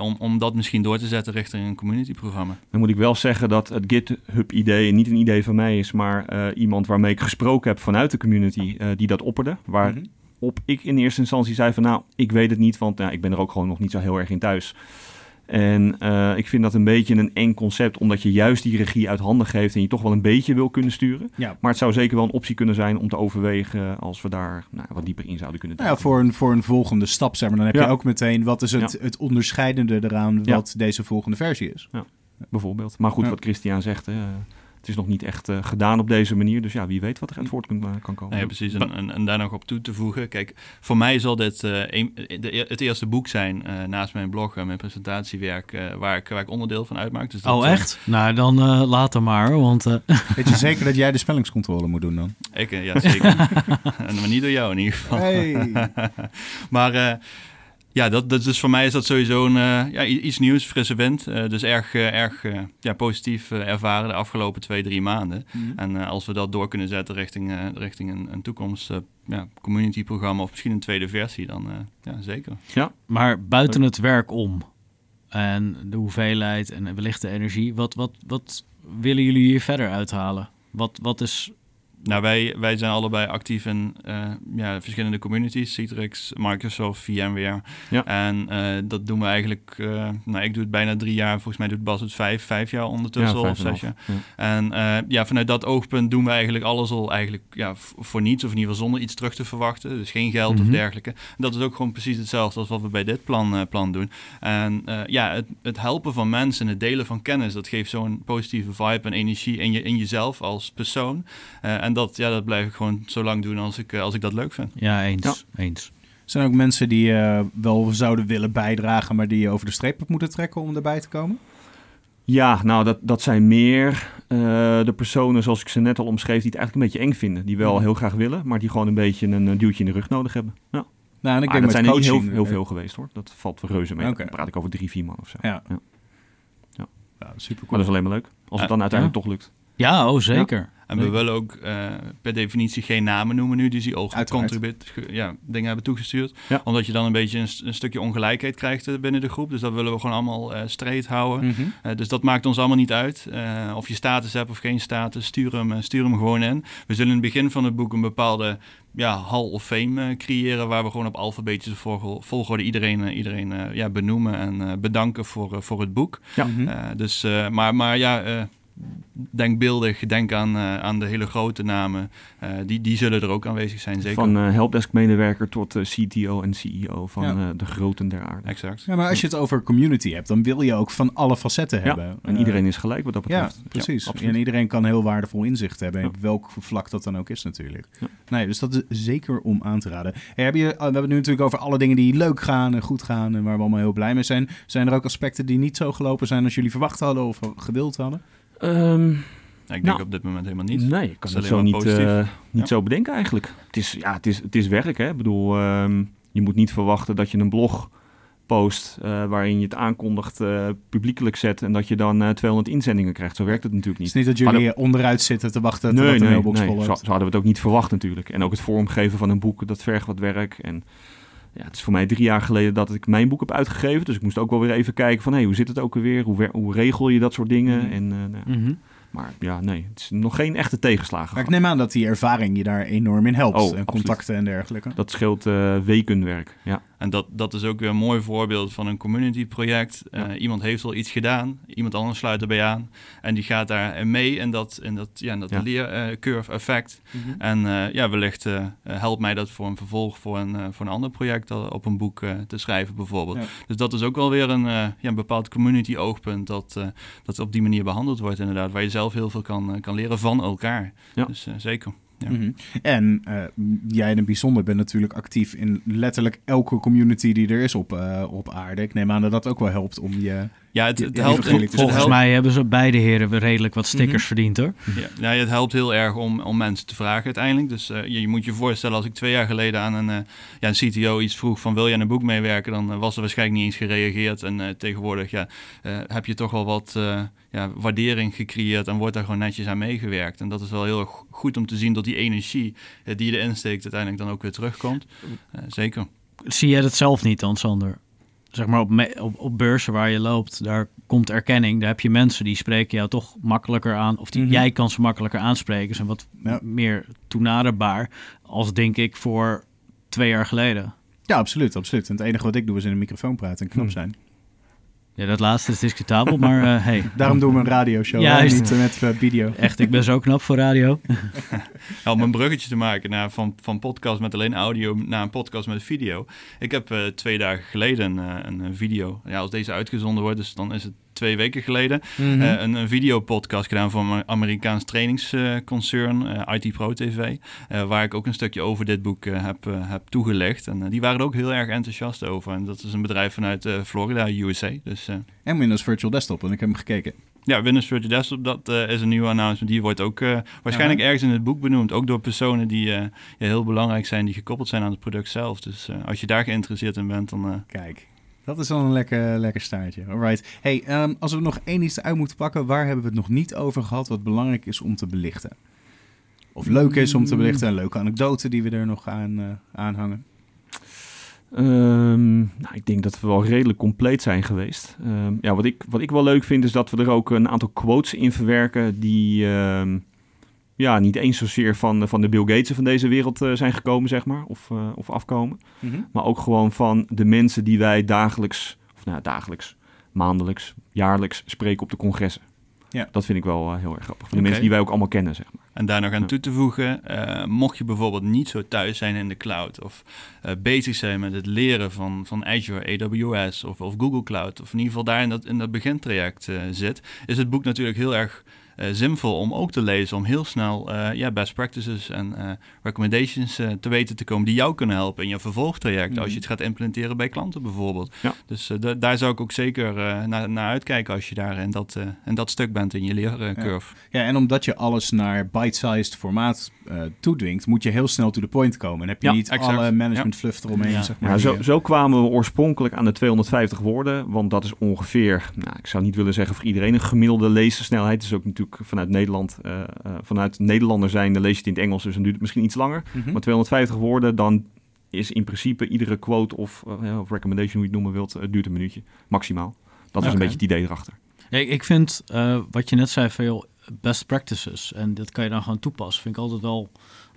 om, om dat misschien door te zetten richting een community-programma. Dan moet ik wel zeggen dat het GitHub-idee niet een idee van mij is, maar iemand waarmee ik gesproken heb vanuit de community die dat opperde. Waar Mhm. op ik in eerste instantie zei van nou, ik weet het niet, want nou, ik ben er ook gewoon nog niet zo heel erg in thuis. En eh, ik vind dat een beetje een eng concept, omdat je juist die regie uit handen geeft en je toch wel een beetje wil kunnen sturen. Ja. Maar het zou zeker wel een optie kunnen zijn om te overwegen als we daar nou, wat dieper in zouden kunnen Nou ja, voor, een, voor een volgende stap, zeg maar. Dan heb Ja. je ook meteen, wat is het, Ja. het onderscheidende eraan Ja. wat deze volgende versie is? Bijvoorbeeld. Maar goed, Ja. wat Christian zegt, hè, het is nog niet echt eh, gedaan op deze manier. Dus ja, wie weet wat er uit voort kan, kan komen. Nee, precies. En, en, en daar nog op toe te voegen. Kijk, voor mij zal dit eh, een, de, het eerste boek zijn eh, naast mijn blog en mijn presentatiewerk eh, waar, ik, waar ik onderdeel van uitmaak. Dus dat, Oh, echt? Nou, dan eh later maar, want... eh, [LAUGHS] Weet je zeker dat jij de spellingscontrole moet doen dan? ik, ja, zeker. [LAUGHS] en maar niet door jou in ieder geval. Hey. [LAUGHS] maar eh, Ja, dat, dat, dus voor mij is dat sowieso een, eh, ja, iets nieuws, frisse wind. Eh, dus erg, eh, erg eh, ja, positief ervaren de afgelopen twee, drie maanden. En eh, als we dat door kunnen zetten richting, eh, richting een, een toekomst eh, ja, community programma of misschien een tweede versie, dan eh, ja, zeker. Maar buiten het werk om en de hoeveelheid en wellicht de energie, wat, wat, wat willen jullie hier verder uithalen? Wat, wat is. Nou, wij, wij zijn allebei actief in eh, ja, verschillende communities. Citrix, Microsoft, VMware. Ja. En eh, dat doen we eigenlijk... eh, nou, ik doe het bijna drie jaar. Volgens mij doet Bas het vijf, vijf jaar ondertussen. Ja, al, zes jaar. En ja, vanuit dat oogpunt doen we eigenlijk alles al eigenlijk ja, voor niets. Of in ieder geval zonder iets terug te verwachten. Dus geen geld Mhm. of dergelijke. En dat is ook gewoon precies hetzelfde als wat we bij dit plan, plan doen. En ja, het, het helpen van mensen, het delen van kennis, dat geeft zo'n positieve vibe en energie in, je, in jezelf als persoon. En dat, ja, dat blijf ik gewoon zo lang doen als ik, eh, als ik dat leuk vind. Ja, eens. Ja. eens. Zijn er ook mensen die eh, wel zouden willen bijdragen, maar die je over de streep hebt moeten trekken om erbij te komen? Ja, nou, dat, dat zijn meer eh, de personen zoals ik ze net al omschreef, die het eigenlijk een beetje eng vinden. Die wel heel graag willen, maar die gewoon een beetje een duwtje in de rug nodig hebben. Ja. Nou, en ik Maar denk dat zijn er niet heel, heel veel geweest hoor. Dat valt reuze mee. Dan praat ik over drie, vier man of zo. Ja. Ja. Ja, super Maar dat is alleen maar leuk. Als het dan uiteindelijk toch lukt. Ja, oh zeker. En we willen ook eh, per definitie geen namen noemen nu, die gecontribueerd, ge- ja, dingen hebben toegestuurd. Ja. Omdat je dan een beetje een, st- een stukje ongelijkheid krijgt eh, binnen de groep. Dus dat willen we gewoon allemaal eh straight houden. Mhm. Dus dat maakt ons allemaal niet uit. Of je status hebt of geen status, stuur hem, stuur hem gewoon in. We zullen in het begin van het boek een bepaalde ja, hall of fame creëren... waar we gewoon op alfabetische volgo- volgorde iedereen, iedereen ja, benoemen en bedanken voor, voor het boek. Ja. Dus, maar, maar ja, denkbeeldig, denk aan, eh, aan de hele grote namen. Eh, die, die zullen er ook aanwezig zijn, zeker. Van eh helpdesk-medewerker tot eh, CTO en CEO van Ja. eh, de groten der aarde. Exact. Ja, maar als je het over community hebt, dan wil je ook van alle facetten Ja, hebben. en iedereen is gelijk wat dat Ja, betreft. precies. absoluut. en iedereen kan heel waardevol inzicht hebben, Ja. op welk vlak dat dan ook is natuurlijk. Ja. Nee, dus dat is zeker om aan te raden. Hey, heb je, uh, we hebben het nu natuurlijk over alle dingen die leuk gaan en goed gaan en waar we allemaal heel blij mee zijn. Zijn er ook aspecten die niet zo gelopen zijn als jullie verwacht hadden of gewild hadden? Ehm, Nou, ik denk Nou, op dit moment helemaal niet. Nee, ik kan het zo niet, eh, niet Ja. zo bedenken eigenlijk. Het is, ja, het is, het is werk, hè. Ik bedoel, ehm, je moet niet verwachten dat je een blog post eh, waarin je het aankondigt, eh, publiekelijk zet en dat je dan eh 200 inzendingen krijgt. Zo werkt het natuurlijk Het is niet. niet dat jullie onderuit zitten te wachten totdat Nee, de nee, mailbox nee. vol Zo, loopt. zo hadden we het ook niet verwacht natuurlijk. En ook het vormgeven van een boek, dat vergt wat werk. En ja, het is voor mij drie jaar geleden dat ik mijn boek heb uitgegeven. Dus ik moest ook wel weer even kijken van, hé, hoe zit het ook alweer? Hoe, hoe regel je dat soort dingen? Mhm. En, eh, nou. Mhm. Maar ja, nee, het is nog geen echte tegenslagen. Maar ik neem aan dat die ervaring je daar enorm in helpt. Oh, en contacten en dergelijke. Dat scheelt eh, wekenwerk, ja. En dat, dat is ook weer een mooi voorbeeld van een community project. Eh, iemand heeft al iets gedaan, iemand anders sluit erbij aan. En die gaat daar mee in dat, in dat, ja, in dat Ja. leercurve effect. Mhm. En eh, ja, wellicht eh, helpt mij dat voor een vervolg voor een, voor een ander project op een boek te schrijven bijvoorbeeld. Ja. Dus dat is ook wel weer een, ja, een bepaald community oogpunt dat, dat op die manier behandeld wordt inderdaad. Waar je zelf heel veel kan, kan leren van elkaar. Ja. Dus zeker. Ja. Mhm. En eh, jij in het bijzonder bent natuurlijk actief in letterlijk elke community die er is op, eh, op aarde. Ik neem aan dat dat ook wel helpt om je... Ja, het, het helpt. te Volgens helpt- mij hebben ze beide heren weer redelijk wat stickers Mhm. verdiend hoor. Ja, nou, het helpt heel erg om, om mensen te vragen uiteindelijk. Dus eh, je, je moet je voorstellen, als ik twee jaar geleden aan een, eh, ja, een CTO iets vroeg van wil je aan een boek meewerken, dan was er waarschijnlijk niet eens gereageerd. En eh, tegenwoordig ja, eh, heb je toch wel wat eh, ja, waardering gecreëerd en wordt daar gewoon netjes aan meegewerkt. En dat is wel heel erg goed om te zien dat die energie eh, die je erin steekt uiteindelijk dan ook weer terugkomt. Eh, zeker. Zie jij dat zelf niet dan, Sander? Zeg maar op, me- op, op beurzen waar je loopt, daar komt erkenning. Daar heb je mensen die spreken jou toch makkelijker aan. Of die, Mhm. jij kan ze makkelijker aanspreken. Ze zijn wat Ja. meer toenaderbaar. Als denk ik voor twee jaar geleden. Ja, absoluut, absoluut. En het enige wat ik doe is in een microfoon praten en knap Hmm. zijn. Ja, dat laatste is discutabel, maar eh, hey. [LAUGHS] Daarom doen we een radioshow, hè, Juist. niet met eh, video. Echt, ik ben zo knap voor radio. [LAUGHS] Ja, om een bruggetje te maken naar, van, van podcast met alleen audio naar een podcast met video. Ik heb eh, twee dagen geleden een, een, video, ja, als deze uitgezonden wordt, dus dan is het twee weken geleden, Mhm. eh, een, een videopodcast gedaan voor een Amerikaans trainingsconcern, eh, IT Pro TV, eh, waar ik ook een stukje over dit boek heb, heb toegelicht. En die waren er ook heel erg enthousiast over. En dat is een bedrijf vanuit Florida, USA. Dus En Windows Virtual Desktop, en ik heb hem gekeken. Ja, Windows Virtual Desktop, dat is een nieuwe announcement. Die wordt ook waarschijnlijk ergens in het boek benoemd. Ook door personen die heel belangrijk zijn, die gekoppeld zijn aan het product zelf. Dus als je daar geïnteresseerd in bent, dan... Kijk, dat is wel een lekker, lekker staartje. Alright. Hey, ehm, als we nog één iets uit moeten pakken, waar hebben we het nog niet over gehad wat belangrijk is om te belichten? Of leuk is om te belichten, een leuke anekdote die we er nog aan uh, aanhangen. Um, nou, ik denk dat we wel redelijk compleet zijn geweest. Um, ja, wat, ik, wat ik wel leuk vind is dat we er ook een aantal quotes in verwerken die um, ja, niet eens zozeer van, van de Bill Gates van deze wereld uh, zijn gekomen, zeg maar, of, uh, of afkomen. Mm -hmm. Maar ook gewoon van de mensen die wij dagelijks, of nou dagelijks, maandelijks, jaarlijks spreken op de congressen. Ja. Dat vind ik wel uh, heel erg grappig. De okay. mensen die wij ook allemaal kennen, zeg maar. En daar nog aan ja. toe te voegen, uh, mocht je bijvoorbeeld niet zo thuis zijn in de cloud of uh, bezig zijn met het leren van, van Azure, AWS of, of Google Cloud, of in ieder geval daar in dat, in dat begintraject zit, is het boek natuurlijk heel erg zinvol om ook te lezen, om heel snel uh, ja, best practices en uh, recommendations te weten te komen die jou kunnen helpen in je vervolgtraject, mm -hmm. als je het gaat implementeren bij klanten bijvoorbeeld. Ja. Dus daar zou ik ook zeker naar, naar, uitkijken als je daar in dat, in dat stuk bent in je leercurve. Ja. ja, en omdat je alles naar bite-sized formaat toedwingt, moet je heel snel to the point komen. En heb je Ja, niet exact. alle management Ja. fluff eromheen, Ja. zeg maar. Zo, eh, zo kwamen we oorspronkelijk aan de 250 woorden, want dat is ongeveer, nou, ik zou niet willen zeggen voor iedereen een gemiddelde lezersnelheid. Het is ook natuurlijk vanuit Nederland, eh, eh, vanuit Nederlander zijn, dan lees je het in het Engels, dus dan duurt het misschien iets langer. mhm. Maar 250 woorden, dan is in principe iedere quote of, eh, of recommendation, hoe je het noemen wilt, duurt een minuutje, maximaal. Dat is een beetje het idee erachter. Ja, ik vind eh, wat je net zei joh, best practices en dat kan je dan gewoon toepassen, vind ik altijd wel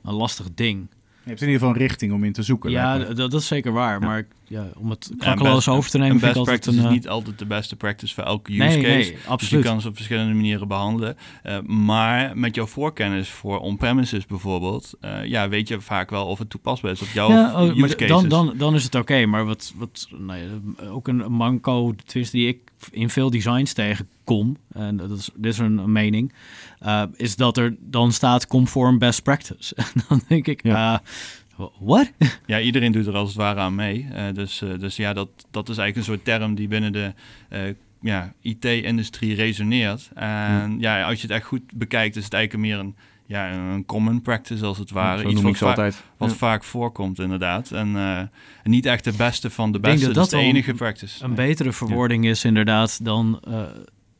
een lastig ding. Je hebt in ieder geval een richting om in te zoeken. Ja, dat is zeker waar, Ja. maar ik- ja, om het Ja, klakkeloos best- over te nemen Een best practice een... is eh, niet altijd de beste practice voor elke use nee, case. nee, Dus je kan ze op verschillende manieren behandelen. Uh, maar met jouw voorkennis voor on-premises bijvoorbeeld, uh, ja, weet je vaak wel of het toepasbaar is op jouw ja, oh, use cases. dan, dan, dan is het oké, maar wat, wat nou ja, ook een manco, tenminste die ik in veel designs tegenkom, en dat is, dit is een, een mening, uh, is dat er dan staat conform best practice. [LAUGHS] En dan denk ik, Ja. What? Ja, iedereen doet er als het ware aan mee. Uh, dus, uh, dus ja, dat, dat is eigenlijk een soort term die binnen de uh, ja, IT-industrie resoneert. En ja. als je het echt goed bekijkt, is het eigenlijk meer een, ja, een common practice als het ware. Zo Iets wat, va- altijd. wat Ja. vaak voorkomt inderdaad. En uh, niet echt de beste van de Ik denk beste, dat dat is dat de enige practice. Een betere verwoording is inderdaad dan, uh,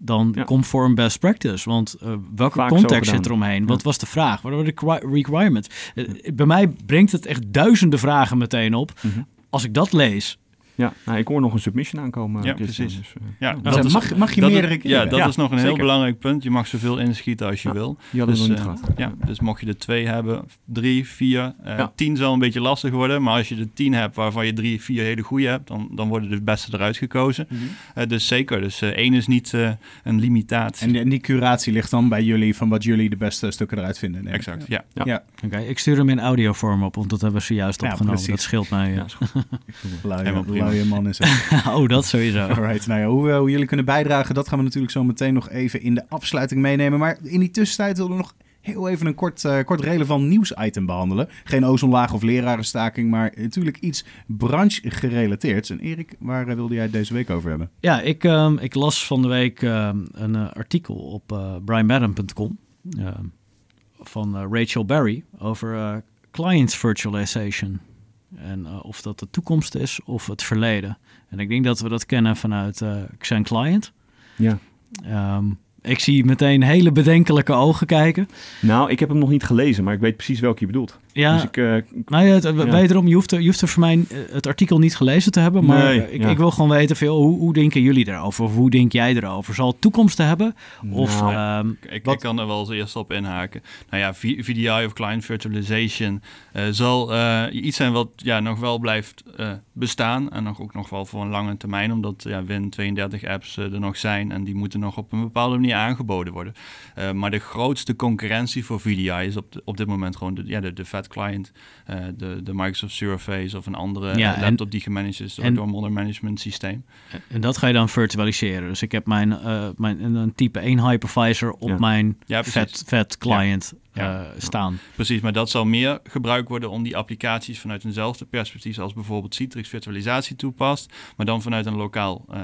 dan Ja. conform best practice. Want uh, welke Vaak context zit eromheen? Ja. Wat was de vraag? Wat waren de requi- requirements? Uh, bij mij brengt het echt duizenden vragen meteen op. Mhm. Als ik dat lees, Ja, nou, ik hoor nog een submission aankomen. Ja, Christian, precies. dus, uh, Ja, Dus dat is, mag, mag je dat meerdere is, ja, dat Ja, is nog een heel belangrijk punt. Je mag zoveel inschieten als je Ja. wil. die hadden we Dus, nog niet eh, gehad. Ja, dus mocht je er twee hebben, drie, vier, uh, Ja. tien zal een beetje lastig worden. Maar als je er tien hebt waarvan je drie, vier hele goede hebt, dan, dan worden de beste eruit gekozen. Mhm. Uh, dus zeker, dus uh, één is niet uh, een limitatie. En, en die curatie ligt dan bij jullie van wat jullie de beste stukken eruit vinden. exact, ja. Ja. Ja, Oké, ik stuur hem in audiovorm op, want dat hebben we zojuist opgenomen. precies. dat scheelt mij. Ja, is goed. [LAUGHS] luie, Helemaal prima. Man is [LAUGHS] oh, dat sowieso. [LAUGHS] Alright, nou ja, hoe, eh, hoe jullie kunnen bijdragen, dat gaan we natuurlijk zo meteen nog even in de afsluiting meenemen. Maar in die tussentijd willen we nog heel even een kort, uh, kort relevant nieuwsitem behandelen. Geen ozonlaag of lerarenstaking, maar natuurlijk iets branchegerelateerd. En Erik, waar uh, wilde jij het deze week over hebben? Ja, ik, um, ik las van de week um, een uh, artikel op uh, brianmadden.com van uh, Rachel Berry over client virtualization. En uh, of dat de toekomst is of het verleden. En ik denk dat we dat kennen vanuit uh, Xen Client. Ja. Um, ik zie meteen hele bedenkelijke ogen kijken. Nou, ik heb hem nog niet gelezen, maar ik weet precies welke je bedoelt. Ja, dus ik, uh, nou ja, het, ja. wederom, je hoeft, er, je hoeft er voor mij eh, het artikel niet gelezen te hebben. Maar nee, ik, ja. ik, wil gewoon weten, veel, hoe, hoe denken jullie daarover? Of hoe denk jij erover? Zal het toekomst hebben? Of, nou, um, ik, ik, kan er wel als eerste op inhaken. Nou ja, VDI of Client Virtualization uh, zal uh, iets zijn wat ja, nog wel blijft bestaan. En nog, ook nog wel voor een lange termijn. Omdat ja, Win32 apps er nog zijn. En die moeten nog op een bepaalde manier aangeboden worden. Maar de grootste concurrentie voor VDI is op, de, op dit moment gewoon de, ja, de, de Fat Client. Uh, de, de Microsoft Surface of een andere ja, uh, laptop en, die gemanaged is door, en, door een modern management systeem. En dat ga je dan virtualiseren. Dus ik heb mijn, uh, mijn een type 1 hypervisor op ja. mijn ja, vet, vet client. Ja. Eh, staan. Precies, maar dat zal meer gebruikt worden om die applicaties vanuit eenzelfde perspectief als bijvoorbeeld Citrix virtualisatie toepast, maar dan vanuit een lokaal, eh,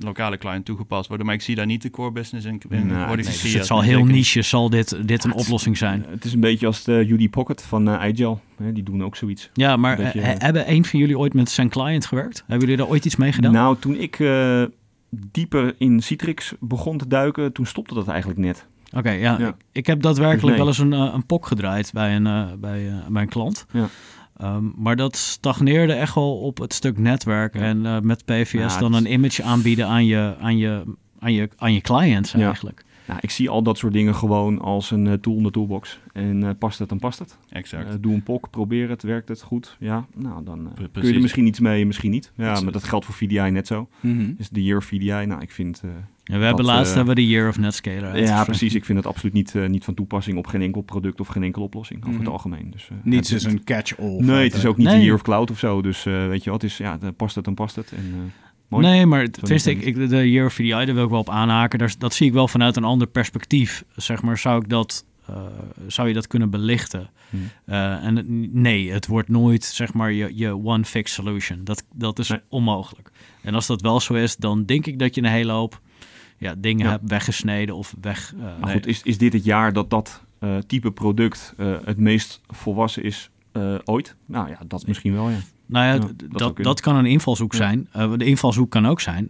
lokale client toegepast worden. Maar ik zie daar niet de core business in, in worden nee, dus gecreëerd. Het zal heel niche, zal dit, dit een oplossing zijn. Het is een beetje als de UD Pocket van eh iGel. Hè, die doen ook zoiets. Ja, maar Een beetje, hebben een van jullie ooit met zijn client gewerkt? Hebben jullie daar ooit iets mee gedaan? Nou, toen ik eh, dieper in Citrix begon te duiken, toen stopte dat eigenlijk net. Oké, ja, Ja. Ik, ik heb daadwerkelijk Dus nee. wel eens een, eh, een POC gedraaid bij een, eh, bij, eh, bij een klant. Ja. Ehm, maar dat stagneerde echt wel op het stuk netwerk. Ja. En eh, met PVS Ja, dan een image aanbieden aan je, aan je, aan je, aan je clients Ja. eigenlijk. Nou, ik zie al dat soort dingen gewoon als een tool in de toolbox. En eh, past het, dan past het. Exact. Doe een POC, probeer het, werkt het goed. Ja, nou dan kun je er misschien iets mee, misschien niet. Ja, Precies. maar dat geldt voor VDI net zo. Mhm. Dus de year of VDI, nou ik vind... Ja, we hebben Dat, laatst eh, hebben we de Year of Netscaler ja, precies. Ik vind het absoluut niet, eh, niet van toepassing op geen enkel product of geen enkele oplossing over Mhm. het algemeen. Dus, eh, Niets is een catch-all. Nee, het is ook niet Nee. de year of cloud of zo. Dus eh, weet je wat, is, ja, dan past het, dan past het. En, eh, mooi. Nee, maar tenminste, ik, ik, de Year of VDI, daar wil ik wel op aanhaken. Daar, dat zie ik wel vanuit een ander perspectief. Zeg maar, zou ik dat... eh, zou je dat kunnen belichten? Hm. Eh, en het- nee, het wordt nooit zeg maar je, je one fix solution. Dat, dat is Nee. onmogelijk. En als dat wel zo is, dan denk ik dat je een hele hoop ja, dingen Ja. hebt weggesneden of weg. eh, Maar Nee. goed, is, is dit het jaar dat dat eh, type product eh, het meest volwassen is ooit? Nou ja, dat misschien wel, ja. Nou ja, dat dat, kan een invalshoek zijn. De invalshoek kan ook zijn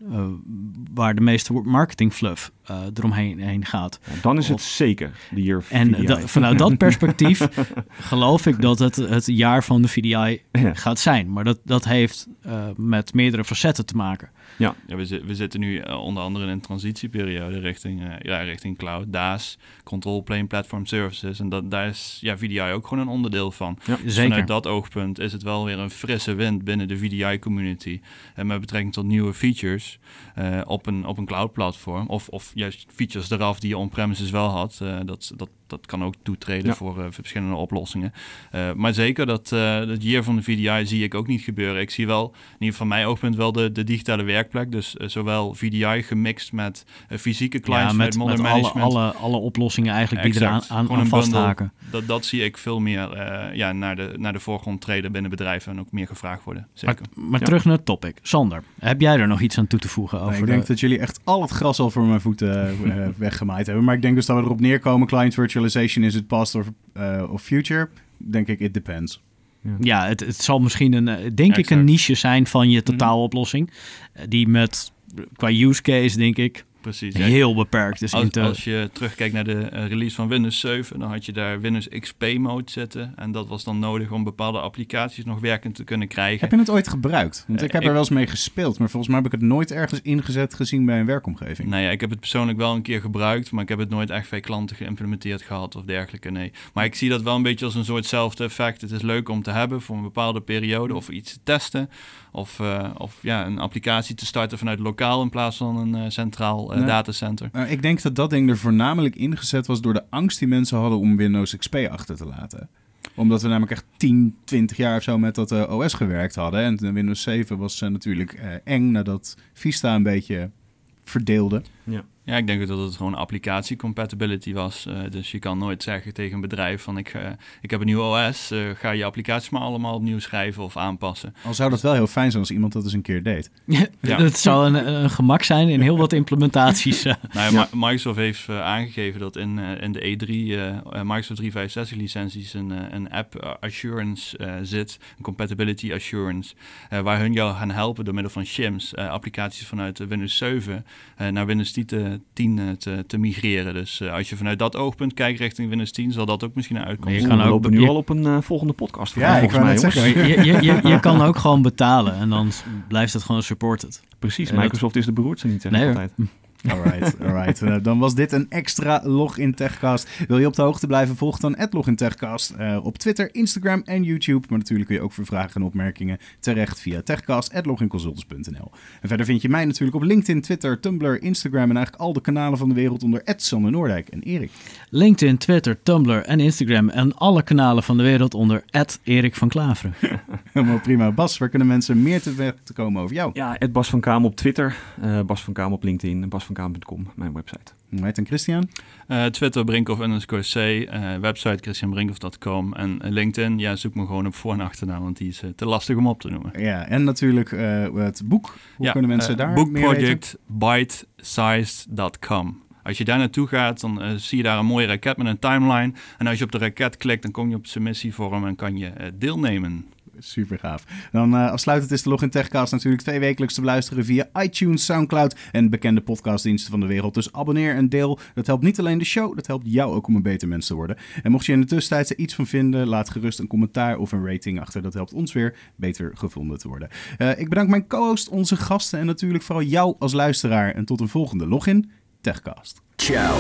waar de meeste marketing fluff eh, eromheen heen gaat. Ja, dan is het Of- zeker de year of En VDI. da- vanuit dat [LAUGHS] perspectief [LAUGHS] geloof ik dat het het jaar van de VDI Ja. gaat zijn. Maar dat, dat heeft eh, met meerdere facetten te maken. Ja, we, zi- we zitten nu eh, onder andere in een transitieperiode richting, eh, ja, richting cloud, DAS, Control Plane Platform Services. En dat, daar is ja, VDI ook gewoon een onderdeel van. Ja, Dus Zeker. vanuit dat oogpunt is het wel weer een frisse wind binnen de VDI-community. En met betrekking tot nieuwe features eh, op, een, op een cloud-platform. Of, of juist features eraf die je on-premises wel had. Eh, dat, dat, dat kan ook toetreden Ja. voor eh, verschillende oplossingen. Eh, maar zeker dat, eh dat year van de VDI zie ik ook niet gebeuren. Ik zie wel, in ieder geval van mijn oogpunt, wel de, de digitale werkplek. Dus eh, zowel VDI gemixt met eh, fysieke clients ja, met, modern met alle, management. alle, alle oplossingen eigenlijk die eraan aan, aan vasthaken. Dat, dat zie ik veel meer eh, ja, naar, de, naar de voorgrond treden binnen bedrijven en ook meer gevraagd worden. Maar, Zeker. maar Ja. terug naar het topic. Sander, heb jij er nog iets aan toe te voegen over? ik de- denk dat jullie echt al het gras al voor mijn voeten eh, [LAUGHS] weggemaaid hebben. Maar ik denk dus dat we erop neerkomen. Client virtualization, is het past of, eh, of future? Denk ik, it depends. Ja, het, het zal misschien een, eh, denk ik, een niche zijn van je totaaloplossing. Eh, Die met, qua use case, denk ik, Precies. ja. heel beperkt is in Als, je terugkijkt naar de eh, release van Windows 7, dan had je daar Windows XP mode zitten. En dat was dan nodig om bepaalde applicaties nog werkend te kunnen krijgen. Heb je het ooit gebruikt? Want ik Eh, heb ik- er wel eens mee gespeeld. Maar volgens mij heb ik het nooit ergens ingezet gezien bij een werkomgeving. Nou ja, ik heb het persoonlijk wel een keer gebruikt, maar ik heb het nooit echt bij klanten geïmplementeerd gehad of dergelijke. Nee. Maar ik zie dat wel een beetje als een soortzelfde effect. Het is leuk om te hebben voor een bepaalde periode of iets te testen. Of, eh, of ja, een applicatie te starten vanuit lokaal in plaats van een eh, centraal Nee. datacenter. Nou, ik denk dat dat ding er voornamelijk ingezet was door de angst die mensen hadden om Windows XP achter te laten. Omdat we namelijk echt 10, 20 jaar of zo met dat eh, OS gewerkt hadden. En de Windows 7 was eh, natuurlijk eh, eng nadat Vista een beetje verdeelde. Ja, ik denk dat het gewoon applicatie compatibility was. Eh, dus je kan nooit zeggen tegen een bedrijf van ik, eh, ik heb een nieuw OS, eh, ga je applicaties maar allemaal opnieuw schrijven of aanpassen. Al zou dat wel heel fijn zijn als iemand dat eens een keer deed. [LAUGHS] Ja. [LAUGHS] Het zou een, een gemak zijn in heel wat implementaties. [LAUGHS] Nou ja, Ja. Mi- Microsoft heeft aangegeven dat in, eh, in de E3 eh, eh, Microsoft 365 licenties een, een app assurance eh, zit, een compatibility assurance, eh, waar hun jou gaan helpen door middel van shims eh, applicaties vanuit Windows 7 eh, naar Windows 10 te, 10, eh, te, te migreren. Dus eh, als je vanuit dat oogpunt kijkt richting Windows 10, zal dat ook misschien een Maar uitkomst je kan ook- lopen nu je- al op een eh, volgende podcast. Ja, ik mij, zeggen. je, je, je, je [LAUGHS] kan ook gewoon betalen en dan blijft het gewoon supported. Precies, En dat- Microsoft is de beroerte niet, zeg ik Nee, altijd. [LAUGHS] Alright, alright. Eh, dan was dit een extra Login Techcast. Wil je op de hoogte blijven, volg dan Login Techcast eh, op Twitter, Instagram en YouTube. Maar natuurlijk kun je ook voor vragen en opmerkingen terecht via techcast.loginconsultants.nl. En verder vind je mij natuurlijk op LinkedIn, Twitter, Tumblr, Instagram en eigenlijk al de kanalen van de wereld onder Sander Noordijk en Erik. LinkedIn, Twitter, Tumblr en Instagram en alle kanalen van de wereld onder Erik van Klaveren. [LAUGHS] Helemaal prima. Bas, waar kunnen mensen meer te weten komen over jou? Ja, Ed Bas van Kamer op Twitter, eh, Bas van Kamer op LinkedIn, Bas van mijn website. Right, en Christian? Uh, Twitter Brinkhoff underscore C, uh, website christianbrinkhoff.com en LinkedIn, ja, zoek me gewoon op voor- en achternaam, want die is uh, te lastig om op te noemen. Ja, en natuurlijk het boek. Hoe ja, kunnen mensen daar Bookproject bitesized.com. Als je daar naartoe gaat, dan uh, zie je daar een mooie raket met een timeline. En als je op de raket klikt, dan kom je op submissievorm en kan je uh, deelnemen. Super gaaf. Dan uh, afsluitend is de Login Techcast natuurlijk twee wekelijks te beluisteren via iTunes, Soundcloud en bekende podcastdiensten van de wereld. Dus abonneer en deel. Dat helpt niet alleen de show, dat helpt jou ook om een beter mens te worden. En mocht je in de tussentijd er iets van vinden, laat gerust een commentaar of een rating achter. Dat helpt ons weer beter gevonden te worden. Uh, ik bedank mijn co-host, onze gasten en natuurlijk vooral jou als luisteraar. En tot een volgende Login Techcast. Ciao.